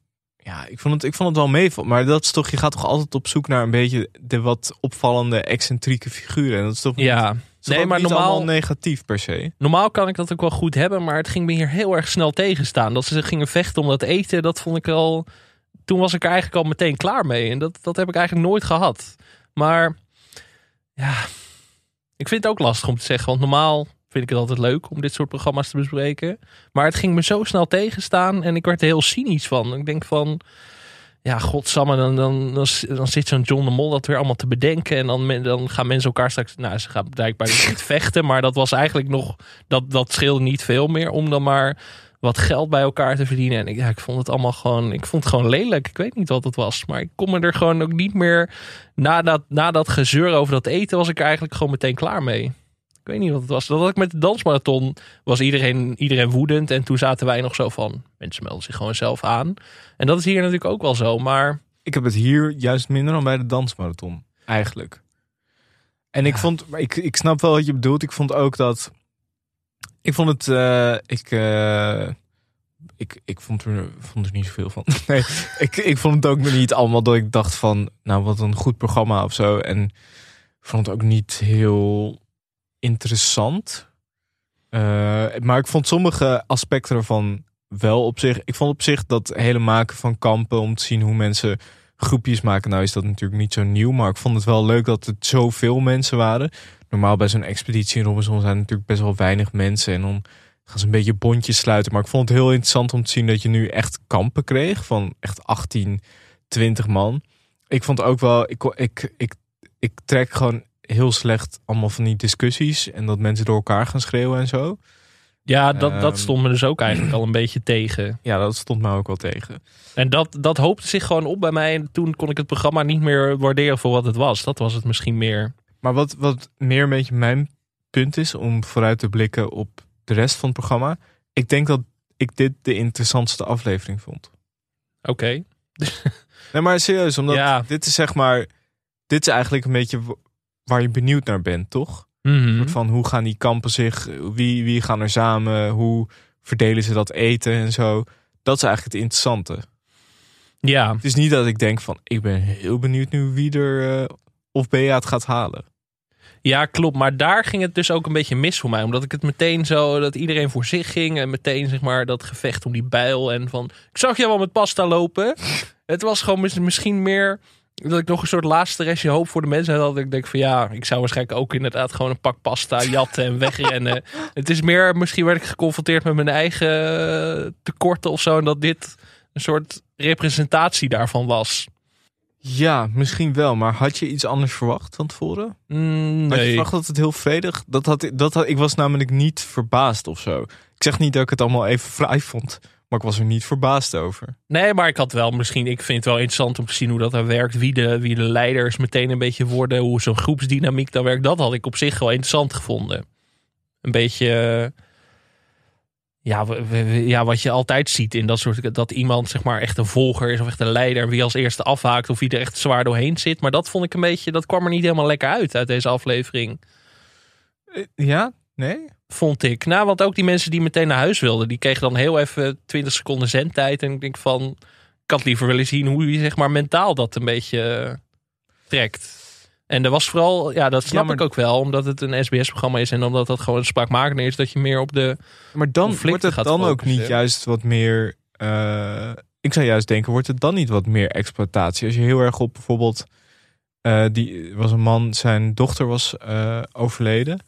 ja, ik vond, het, ik vond het wel meevallen. Maar dat is toch... Je gaat toch altijd op zoek naar een beetje de wat opvallende, excentrieke figuren. En dat is toch niet, Ja, is toch nee, maar niet normaal, negatief per se. normaal kan ik dat ook wel goed hebben, maar het ging me hier heel erg snel tegenstaan. Dat ze gingen vechten om dat eten, dat vond ik al. Toen was ik er eigenlijk al meteen klaar mee. En dat, dat heb ik eigenlijk nooit gehad. Maar ja, ik vind het ook lastig om te zeggen. Want normaal vind ik het altijd leuk om dit soort programma's te bespreken. Maar het ging me zo snel tegenstaan en ik werd er heel cynisch van. Ik denk van, ja, godsamme, dan, dan, dan, dan zit zo'n John de Mol dat weer allemaal te bedenken. En dan, dan gaan mensen elkaar straks, nou, ze gaan blijkbaar niet vechten. Maar dat was eigenlijk nog, dat, dat scheelde niet veel meer om dan maar wat geld bij elkaar te verdienen. En ik, ja, ik vond het allemaal gewoon, ik vond het gewoon lelijk. Ik weet niet wat het was, maar ik kon me er gewoon ook niet meer, na dat, na dat gezeur over dat eten, was ik er eigenlijk gewoon meteen klaar mee. Ik weet niet wat het was. Dat had ik met de dansmarathon, was iedereen, iedereen woedend. En toen zaten wij nog zo van, mensen melden zich gewoon zelf aan. En dat is hier natuurlijk ook wel zo, maar... Ik heb het hier juist minder dan bij de dansmarathon. Eigenlijk. En ik vond, ik, ik snap wel wat je bedoelt. Ik vond ook dat. Ik vond het. eh, ik, eh, ik, ik vond er, vond er niet zoveel van. Nee, ik, ik vond het ook niet allemaal dat ik dacht van. Nou, wat een goed programma of zo. En ik vond het ook niet heel interessant. Eh, maar ik vond sommige aspecten ervan wel op zich. Ik vond op zich dat hele maken van kampen om te zien hoe mensen groepjes maken. Nou is dat natuurlijk niet zo nieuw, maar ik vond het wel leuk dat het zoveel mensen waren. Normaal bij zo'n expeditie in Robinson zijn natuurlijk best wel weinig mensen en dan gaan ze een beetje bondjes sluiten. Maar ik vond het heel interessant om te zien dat je nu echt kampen kreeg van echt 18, 20 man. Ik vond ook wel, ik, ik, ik, ik trek gewoon heel slecht allemaal van die discussies en dat mensen door elkaar gaan schreeuwen en zo. Ja, dat, dat Ehm. stond me dus ook eigenlijk al een beetje tegen. Ja, dat stond mij ook wel tegen. En dat, dat hoopte zich gewoon op bij mij. En toen kon ik het programma niet meer waarderen voor wat het was. Dat was het misschien meer. Maar wat, wat meer een beetje mijn punt is om vooruit te blikken op de rest van het programma. Ik denk dat ik dit de interessantste aflevering vond. Oké. Nee, maar serieus, omdat Ja. dit is zeg maar. Dit is eigenlijk een beetje waar je benieuwd naar bent, toch? Mhm. Van hoe gaan die kampen zich? Wie, wie gaan er samen? Hoe verdelen ze dat eten en zo? Dat is eigenlijk het interessante. Ja, Het is niet dat ik denk van ik ben heel benieuwd nu wie er eh, of Bea het gaat halen. ja, klopt. Maar daar ging het dus ook een beetje mis voor mij. Omdat ik het meteen zo, dat iedereen voor zich ging. En meteen zeg maar dat gevecht om die bijl. En van, ik zag jou wel met pasta lopen. Het was gewoon mis- misschien meer dat ik nog een soort laatste restje hoop voor de mensen had. Dat ik denk van ja, ik zou waarschijnlijk ook inderdaad gewoon een pak pasta jatten en wegrennen. het is meer, misschien werd ik geconfronteerd met mijn eigen eh, tekorten of zo. En dat dit een soort representatie daarvan was. Ja, misschien wel. Maar had je iets anders verwacht van tevoren? Mm, Had je nee. verwacht dat het heel vredig? Dat had, dat had, ik was namelijk niet verbaasd of zo. Ik zeg niet dat ik het allemaal even fraai vond. Maar ik was er niet verbaasd over. Nee, maar ik had wel misschien, ik vind het wel interessant om te zien hoe dat er werkt. Wie de, wie de leiders meteen een beetje worden. Hoe zo'n groepsdynamiek dan werkt. Dat had ik op zich wel interessant gevonden. Een beetje, ja, ja, wat je altijd ziet in dat soort, dat iemand zeg maar echt een volger is of echt een leider. Wie als eerste afhaakt of wie er echt zwaar doorheen zit. Maar dat vond ik een beetje, dat kwam er niet helemaal lekker uit uit deze aflevering. Eh, Ja? Nee? Vond ik. Nou, want ook die mensen die meteen naar huis wilden, die kregen dan heel even 20 seconden zendtijd. En ik denk van, ik had liever willen zien hoe je zeg maar mentaal dat een beetje eh, trekt. En er was vooral, ja, dat snap maar- ik ook wel, omdat het een SBS-programma is en omdat dat gewoon spraakmakend is, dat je meer op de. Maar dan wordt het gaat dan ook niet juist wat meer... eh, ik zou juist denken, wordt het dan niet wat meer exploitatie? Als je heel erg op bijvoorbeeld... eh, die was een man, zijn dochter was overleden.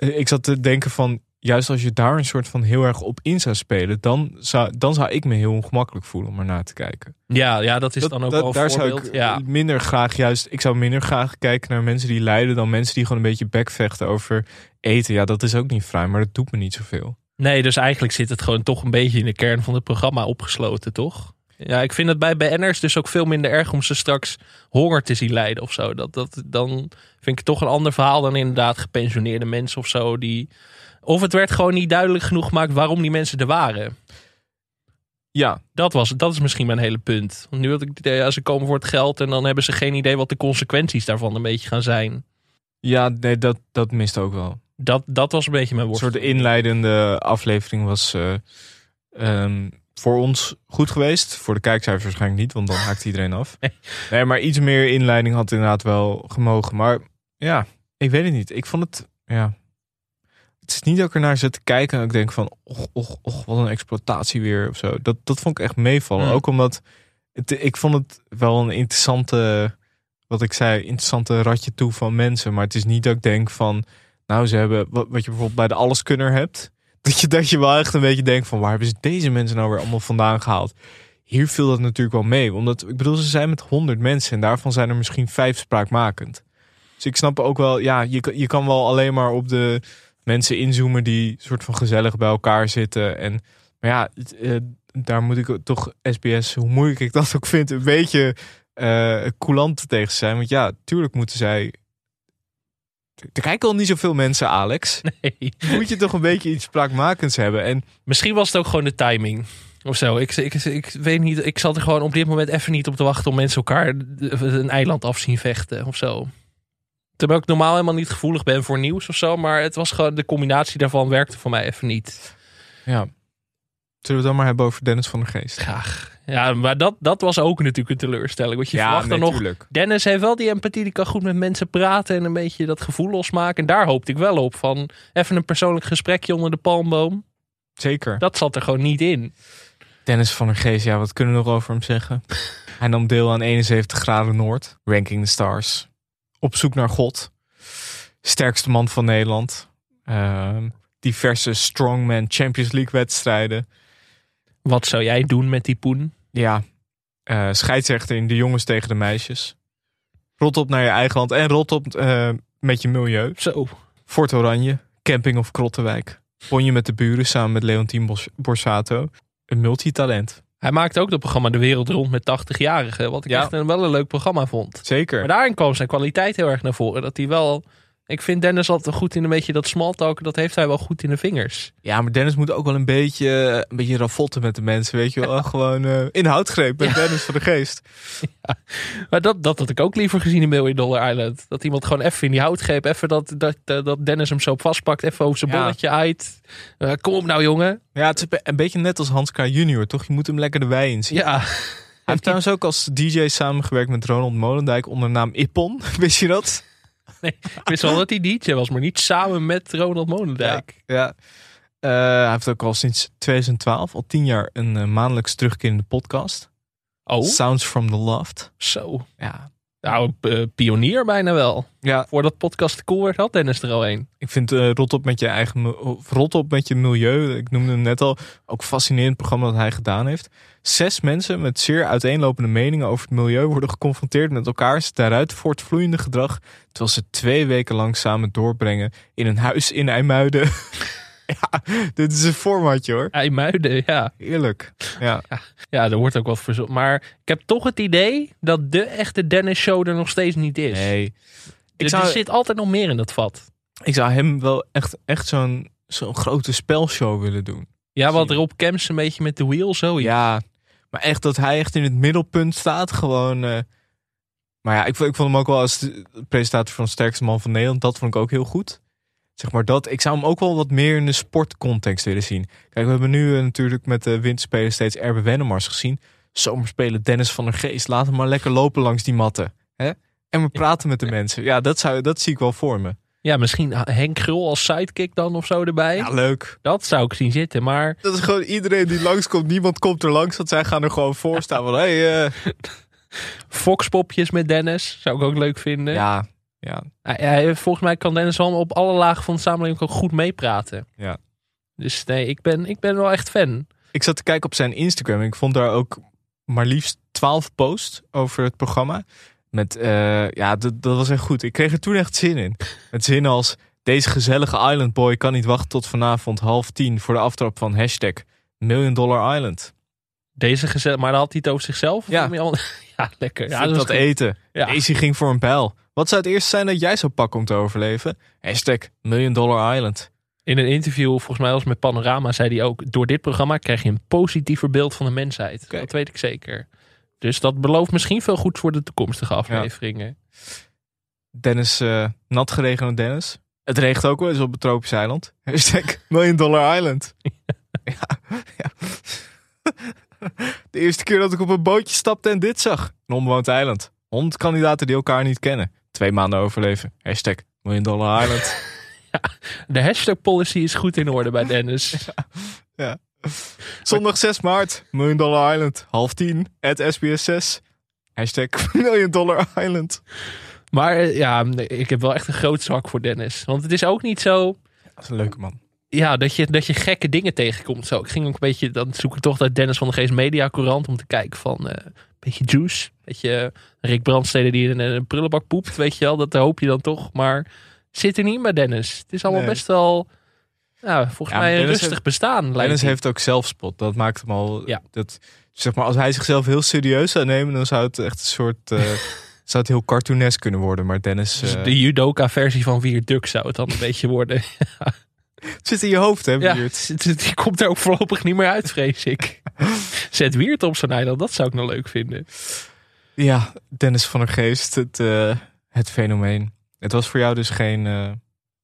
Eh, ik zat te denken van... juist als je daar een soort van heel erg op in zou spelen, dan zou, dan zou ik me heel ongemakkelijk voelen om er naar te kijken. Ja, ja dat is Dat- dan ook dat- wel een daar zou voorbeeld. ik ja. minder graag juist, ik zou minder graag kijken naar mensen die lijden dan mensen die gewoon een beetje bekvechten over eten. Ja, dat is ook niet vrij, maar dat doet me niet zoveel. Nee, dus eigenlijk zit het gewoon toch een beetje in de kern van het programma opgesloten, toch? Ja, ik vind het bij BN'ers dus ook veel minder erg om ze straks honger te zien lijden of zo. Dat, dat, dan vind ik het toch een ander verhaal dan inderdaad gepensioneerde mensen of zo. Die... Of het werd gewoon niet duidelijk genoeg gemaakt waarom die mensen er waren. Ja, Dat, was, dat is misschien mijn hele punt. Want nu had ik het idee, ja, ze komen voor het geld en dan hebben ze geen idee wat de consequenties daarvan een beetje gaan zijn. ja nee, dat, dat mist ook wel. Dat, dat was een beetje mijn Een worsteling. soort inleidende aflevering was eh, ehm, voor ons goed geweest. Voor de kijkcijfers waarschijnlijk niet, want dan haakt iedereen af. Nee. Maar iets meer inleiding had inderdaad wel gemogen. Maar ja, ik weet het niet. Ik vond het, ja... Het is niet dat ik ernaar zit te kijken en ik denk van... Och, och, och, wat een exploitatie weer of zo. Dat, dat vond ik echt meevallen. Hmm. Ook omdat het, ik vond het wel een interessante... Wat ik zei, interessante ratje toe van mensen. Maar het is niet dat ik denk van... Nou, ze hebben wat, wat je bijvoorbeeld bij de Alleskunner hebt. Dat je, dat je wel echt een beetje denkt van waar hebben ze deze mensen nou weer allemaal vandaan gehaald? Hier viel dat natuurlijk wel mee. Omdat, ik bedoel, ze zijn met honderd mensen en daarvan zijn er misschien vijf spraakmakend. Dus ik snap ook wel, ja, je, je kan wel alleen maar op de mensen inzoomen die soort van gezellig bij elkaar zitten. En, maar ja, eh, daar moet ik toch SBS, hoe moeilijk ik dat ook vind, een beetje eh coulant tegen zijn. Want ja, tuurlijk moeten zij. Er kijken al niet zoveel mensen, Alex. Nee. Moet je toch een beetje iets spraakmakends hebben. En Misschien was het ook gewoon de timing. Of zo. Ik, ik, ik weet niet. Ik zat er gewoon op dit moment even niet op te wachten om mensen elkaar een eiland af zien vechten of zo. Terwijl ik normaal helemaal niet gevoelig ben voor nieuws of zo. Maar het was gewoon de combinatie daarvan werkte voor mij even niet. ja, zullen we het dan maar hebben over Dennis van der Geest? Graag. Ja, maar dat, dat was ook natuurlijk een teleurstelling. Want je verwacht dan nog. Dennis heeft wel die empathie, die kan goed met mensen praten en een beetje dat gevoel losmaken. En daar hoopte ik wel op. Van even een persoonlijk gesprekje onder de palmboom. Zeker. Dat zat er gewoon niet in. Dennis van der Geest, ja, wat kunnen we nog over hem zeggen? Hij nam deel aan 71 graden Noord, Ranking the Stars. Op zoek naar God. Sterkste man van Nederland. Ehm, diverse Strongman Champions League wedstrijden. Wat zou jij doen met die poen? Ja, eh scheidsrechter in de jongens tegen de meisjes. Rot op naar je eigen land en rot op eh, met je milieu. Zo. Fort Oranje, Camping of Krottenwijk. Ponje met de buren samen met Leontien Bos- Borsato. Een multitalent. Hij maakte ook dat programma De Wereld Rond met 80-jarigen. Wat ik Ja. echt een, wel een leuk programma vond. Zeker. Maar daarin kwam zijn kwaliteit heel erg naar voren. Dat hij wel... Ik vind Dennis altijd goed in een beetje dat smalltalk. Dat heeft hij wel goed in de vingers. Ja, maar Dennis moet ook wel een beetje, een beetje ravotten met de mensen, weet je wel. Gewoon eh inhoudgreep met Dennis van de Geest. Maar dat, dat had ik ook liever gezien in Million Dollar Island. Dat iemand gewoon even in die hout greep. Even dat, dat, dat Dennis hem zo past. Even over zijn Ja. bolletje uit. Eh, kom op nou jongen. Ja, het is een be- een beetje net als Hans K. junior, toch? Je moet hem lekker de wei in zien. Ja, Hij heeft trouwens ook als DJ samengewerkt met Ronald Molendijk onder de naam Ippon. Wist je dat? ik wist wel dat hij DJ was. Maar niet samen met Ronald Molendijk. Ja. Eh, hij heeft ook al sinds 2012, al tien jaar, een eh, maandelijks terugkerende podcast. Oh, Sounds from the Loft. zo. Ja. Nou, eh, pionier bijna wel. Ja, Voordat podcast cool werd, had Dennis er al een. ik vind eh, rot op met je eigen of rot op met je milieu. Ik noemde hem net al. Ook fascinerend programma dat hij gedaan heeft. Zes mensen met zeer uiteenlopende meningen over het milieu worden geconfronteerd met elkaars daaruit voortvloeiende gedrag. Terwijl ze twee weken lang samen doorbrengen in een huis in IJmuiden. ja, dit is een formatje hoor. IJmuiden, ja. Eerlijk. Ja. Ja, er wordt ook wat verzonnen. Maar ik heb toch het idee dat de echte Dennis show er nog steeds niet is. Nee. Ik er, zou, er zit altijd nog meer in dat vat. ik zou hem wel echt, echt zo'n zo'n grote spelshow willen doen. Ja, wat erop Kems een beetje met de wheel, zoiets. Ja, maar echt dat hij echt in het middelpunt staat. Gewoon. eh, maar ja, ik, vond- ik vond hem ook wel als de presentator van Sterkste Man van Nederland. Dat vond ik ook heel goed. Zeg maar dat. Ik zou hem ook wel wat meer in de sportcontext willen zien. Kijk, we hebben nu eh, natuurlijk met de winterspelen steeds Erbe Wennemars gezien. Zomerspelen Dennis van der Geest. Laat hem maar lekker lopen langs die matten. Hè? En we praten met de mensen. Ja, dat, zou, dat zie ik wel voor me. Ja, misschien Henk Grul als sidekick dan of zo erbij. Ja, leuk. Dat zou ik zien zitten, maar... Dat is gewoon iedereen die langskomt. Niemand komt er langs, want zij gaan er gewoon voor staan. Van, hey, eh, Foxpopjes met Dennis zou ik ook leuk vinden. Ja, ja. Hij- hij- volgens mij kan Dennis wel op alle lagen van de samenleving ook goed meepraten. Ja. Dus nee, ik ben, ik ben wel echt fan. Ik zat te kijken op zijn Instagram en ik vond daar ook maar liefst 12 posts over het programma. Met, eh, ja, dat, dat was echt goed. Ik kreeg er toen echt zin in. Met zinnen als, deze gezellige Island Boy kan niet wachten tot vanavond half tien voor de aftrap van hashtag Million Dollar Island. Deze gezet, maar dan had hij het over zichzelf? Ja. ja, lekker. Ja, dat dat eten. Ja. Daisy ging voor een pijl. Wat zou het eerste zijn dat jij zou pakken om te overleven? Hashtag Million Dollar Island. In een interview, volgens mij was met Panorama, zei hij ook... door dit programma krijg je een positiever beeld van de mensheid. Dat weet ik zeker. Dus dat belooft misschien veel goed voor de toekomstige afleveringen. Dennis, eh nat geregende Dennis. Het regent ook wel eens op het tropisch eiland. Hashtag Million Dollar Island. ja, ja. De eerste keer dat ik op een bootje stapte en dit zag. Een onbewoond eiland. 100 kandidaten die elkaar niet kennen. Twee maanden overleven. Hashtag Million Dollar Island. De hashtag policy is goed in orde bij Dennis. Zondag 6 maart. Million Dollar Island. Half tien. At SBS 6. Hashtag Million Dollar Island. Maar eh, ja, ik heb wel echt een groot zwak voor Dennis. Want het is ook niet zo... Dat is een leuke man. Ja, dat je, dat je gekke dingen tegenkomt. Zo, ik ging ook een beetje, dan zoek ik toch naar Dennis van de Geest Media Courant om te kijken van eh, een beetje juice. Weet je, Rick Brandstede die in een, prullenbak poept, weet je wel, dat hoop je dan toch. Maar zit er niet bij Dennis. Het is allemaal Nee. best wel, ja, volgens Ja, mij Dennis rustig heeft- bestaan. Dennis heeft ook zelfspot. Dat maakt hem al. Ja. Dat, zeg maar, als hij zichzelf heel serieus zou nemen, dan zou het echt een soort. eh, zou het heel cartoonesk kunnen worden. Maar Dennis. Dus eh, de judoka-versie van Vier Duk zou het dan een beetje worden. het zit in je hoofd, hè, Ja, het- komt er ook voorlopig niet meer uit, vrees ik. Zet Wiert op zijn eiland, dat zou ik nou leuk vinden. Ja, Dennis van der Geest, het, eh, het fenomeen. Het was voor jou dus geen. eh,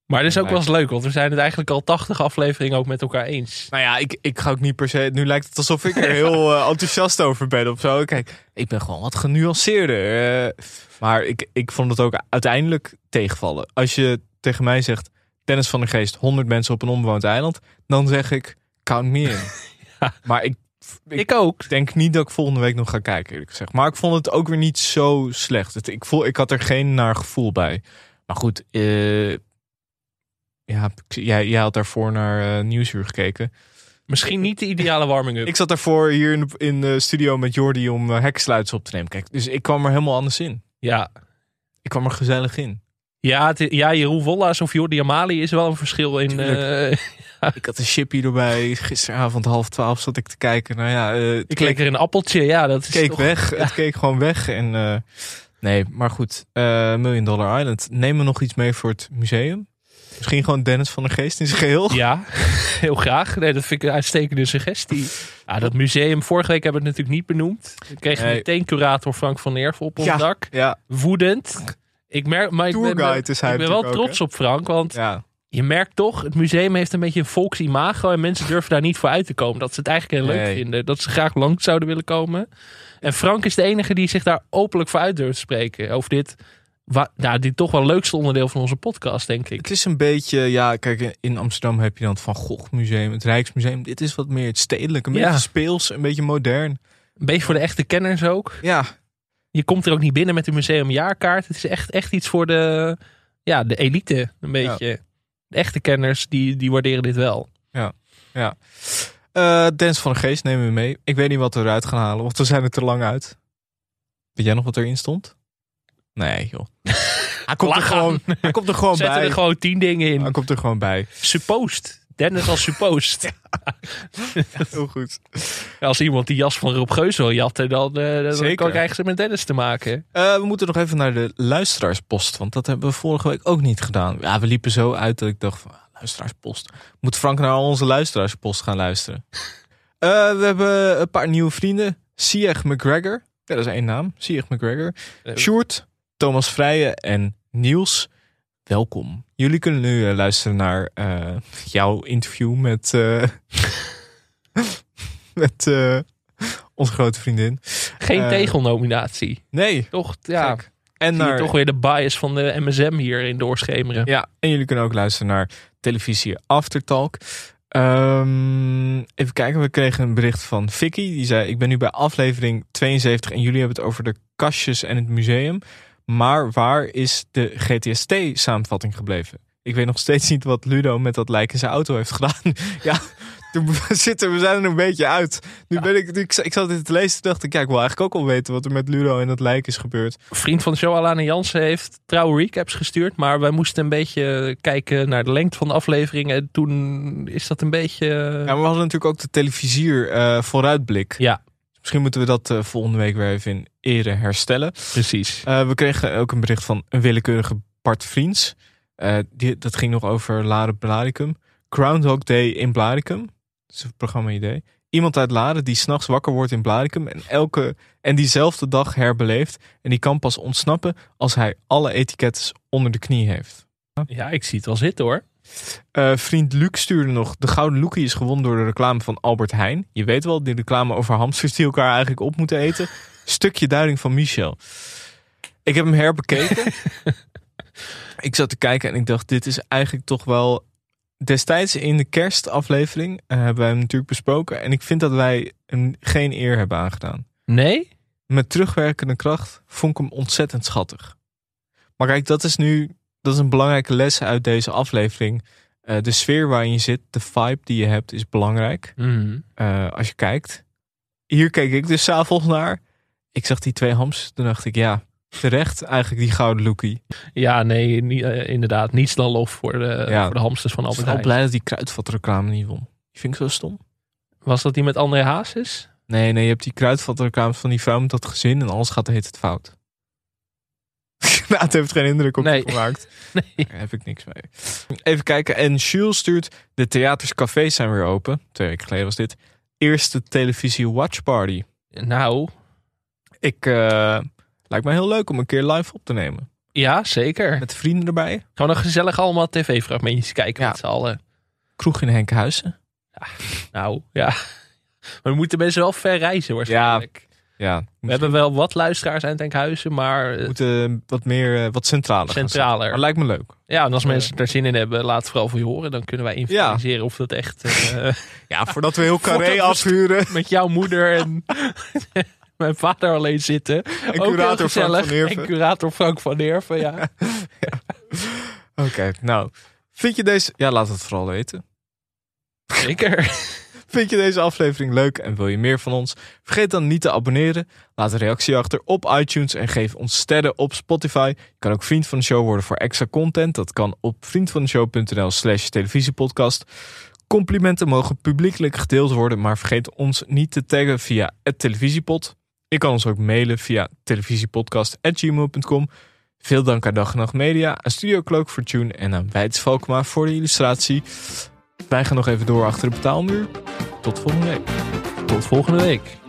Maar dat is ook wel eens leuk, want we zijn het eigenlijk al 80 afleveringen ook met elkaar eens. Nou ja, ik, ik ga ook niet per se. Nu lijkt het alsof ik er heel eh, enthousiast over ben of zo. Kijk, ik ben gewoon wat genuanceerder. maar ik, ik vond het ook uiteindelijk tegenvallen. Als je tegen mij zegt: Dennis van der Geest, 100 mensen op een onbewoond eiland. Dan zeg ik: Count me in. Ja. Maar ik, ik, Ik ook. denk niet dat ik volgende week nog ga kijken, eerlijk gezegd. Maar ik vond het ook weer niet zo slecht. Het, ik, voel, ik had er geen naar gevoel bij. Maar goed, eh, ja, jij, jij had daarvoor naar eh, Nieuwsuur gekeken. Misschien niet de ideale warming-up. Ik zat daarvoor hier in de, in de studio met Jordi om uh, op te nemen. Kijk, dus ik kwam er helemaal anders in. Ja, Ik kwam er gezellig in. ja, het, ja Jeroen Wolla's of Jordi Amali is wel een verschil in... Ik had een chippy erbij. Gisteravond half twaalf zat ik te kijken. Nou ja, eh, ik keek, lekker een appeltje, ja, dat is keek toch- weg. Het keek gewoon weg. En, eh, nee, maar goed. eh, Million Dollar Island. Neem me nog iets mee voor het museum. Misschien gewoon Dennis van der Geest in zijn geheel. Ja, heel graag. Nee, dat vind ik een uitstekende suggestie. Ja, dat museum, vorige week hebben we het natuurlijk niet benoemd. We kregen Nee. meteen curator Frank van Nerven op ons Ja. dak. Ja, Woedend. Ik merk, maar ik ben, is hij ik ben wel ook, trots op Frank, want ja. Je merkt toch, het museum heeft een beetje een volksimago en mensen durven daar niet voor uit te komen. Dat ze het eigenlijk heel leuk Nee. vinden. Dat ze graag langs zouden willen komen. En Frank is de enige die zich daar openlijk voor uit durft te spreken. Over dit, wa, nou, dit toch wel leukste onderdeel van onze podcast, denk ik. Het is een beetje, ja, kijk, in Amsterdam heb je dan het Van Gogh Museum, het Rijksmuseum. Dit is wat meer het stedelijk, een Ja. beetje speels, een beetje modern. Een beetje voor de echte kenners ook. Ja, Je komt er ook niet binnen met de museumjaarkaart. Het is echt, echt iets voor de, ja, de elite, een beetje. De echte kenners, die, die waarderen dit wel. Eh Dance van de Geest nemen we mee. Ik weet niet wat we eruit gaan halen, want we zijn er te lang uit. Weet jij nog wat erin stond? Nee, joh. Hij komt er gewoon, hij komt er gewoon Zetten bij. er gewoon tien dingen in. Hij komt er gewoon bij. Supposed. Dennis als supposed. Heel goed. Als iemand die jas van Rob Geus wil jatten, dan, eh dan Zeker. kan krijgen ze met Dennis te maken. Eh, we moeten nog even naar de luisteraarspost, want dat hebben we vorige week ook niet gedaan. Ja, we liepen zo uit dat ik dacht van, ah, luisteraarspost. Moet Frank naar onze luisteraarspost gaan luisteren? Eh, we hebben een paar nieuwe vrienden. Sieg McGregor. Ja, dat is één naam. Sieg McGregor. Sjoerd, Thomas Vrijen en Niels. Welkom. Jullie kunnen nu eh, luisteren naar eh, jouw interview met, eh, met onze grote vriendin. Geen tegelnominatie. Nee, Toch, ja, gek. En naar, toch weer de bias van de MSM hierin doorschemeren. Ja, en jullie kunnen ook luisteren naar televisie Aftertalk. Ehm, even kijken, we kregen een bericht van Vicky. Die zei, ik ben nu bij aflevering 72 en jullie hebben het over de kastjes en het museum. Maar waar is de GTST-samenvatting gebleven? Ik weet nog steeds niet wat Ludo met dat lijk in zijn auto heeft gedaan. ja, toen zitten we zijn er een beetje uit. Nu ben ik, ik, ik zat dit te lezen toen dacht ik, ja, ik wil eigenlijk ook al weten wat er met Ludo en dat lijk is gebeurd. Vriend van de show, Alana Jansen, heeft trouwe recaps gestuurd. Maar wij moesten een beetje kijken naar de lengte van de aflevering. En toen is dat een beetje... Ja, maar we hadden natuurlijk ook de televisier eh, vooruitblik. Ja, Misschien moeten we dat eh, volgende week weer even in ere herstellen. precies. Eh, we kregen ook een bericht van een willekeurige Bart Vriends. Eh, die, dat ging nog over Laren Blaricum. Groundhog Day in Blaricum. Dat is een programma-idee. Iemand uit Laren die s'nachts wakker wordt in Blaricum en, elke, en diezelfde dag herbeleeft. En die kan pas ontsnappen als hij alle etiketten onder de knie heeft. Ja, ik zie het wel zitten hoor. Eh, vriend Luc stuurde nog. De Gouden Loekie is gewonnen door de reclame van Albert Heijn. Je weet wel, die reclame over hamsters die elkaar eigenlijk op moeten eten. Stukje duiding van Michel. Ik heb hem herbekeken. ik zat te kijken en ik dacht, dit is eigenlijk toch wel... Destijds in de kerstaflevering eh, hebben wij hem natuurlijk besproken. En ik vind dat wij hem geen eer hebben aangedaan. Nee? Met terugwerkende kracht vond ik hem ontzettend schattig. Maar kijk, dat is nu dat is een belangrijke les uit deze aflevering. Eh, de sfeer waarin je zit, de vibe die je hebt, is belangrijk. Mhm. Eh, als je kijkt. Hier keek ik dus s'avonds naar. Ik zag die twee hams. Toen dacht ik, ja, terecht eigenlijk die gouden lookie. Ja, nee, niet, eh, inderdaad. Niets dan lof voor de, Ja. voor de hamsters van Ik ben Albert Heijn. blij dat die kruidvatreclame niet won. Die vind ik zo stom. Was dat die met André Hazes? Nee, nee, je hebt die kruidvatreclame van die vrouw met dat gezin en alles gaat heet het fout. nou, het heeft geen indruk op Nee. je gemaakt. Nee. Daar heb ik niks mee. Even kijken. En Jules stuurt, de theaters, cafés zijn weer open. Twee weken geleden was dit. Eerste televisie watch party. Nou, Ik, eh, lijkt me heel leuk om een keer live op te nemen. ja, zeker. Met vrienden erbij. Gewoon nog gezellig allemaal tv-fragmentjes kijken Ja. met z'n allen. Kroeg in Henkenhuizen. Nou, ja. Maar we moeten mensen wel ver reizen waarschijnlijk. Ja, We hebben wel wat luisteraars aan Enkhuizen, maar eh, moeten wat meer, eh, wat centraler. Centraler. Maar lijkt me leuk. ja, en als mensen er zin in hebben, laat het vooral voor je horen. Dan kunnen wij inventariseren of dat echt eh, Ja, voordat we heel carré we- afhuren. met jouw moeder en mijn vader alleen zitten. En Ook heel curator Frank van Neerven. En curator Frank van Neerven, ja. Oké, nou. Vind je deze... Ja, laat het vooral weten. Zeker. Vind je deze aflevering leuk en wil je meer van ons? Vergeet dan niet te abonneren. Laat een reactie achter op iTunes en geef ons sterren op Spotify. Je kan ook vriend van de show worden voor extra content. Dat kan op vriendvandeshow.nl slash televisiepodcast. Complimenten mogen publiekelijk gedeeld worden, maar vergeet ons niet te taggen via het televisiepod. Je kan ons ook mailen via televisiepodcast.gmail.com. Veel dank aan Dag en Nacht Media, aan Studio Cloak voor Tune en aan Valkma voor de illustratie. Wij gaan nog even door achter de betaalmuur. Tot volgende week. Tot volgende week.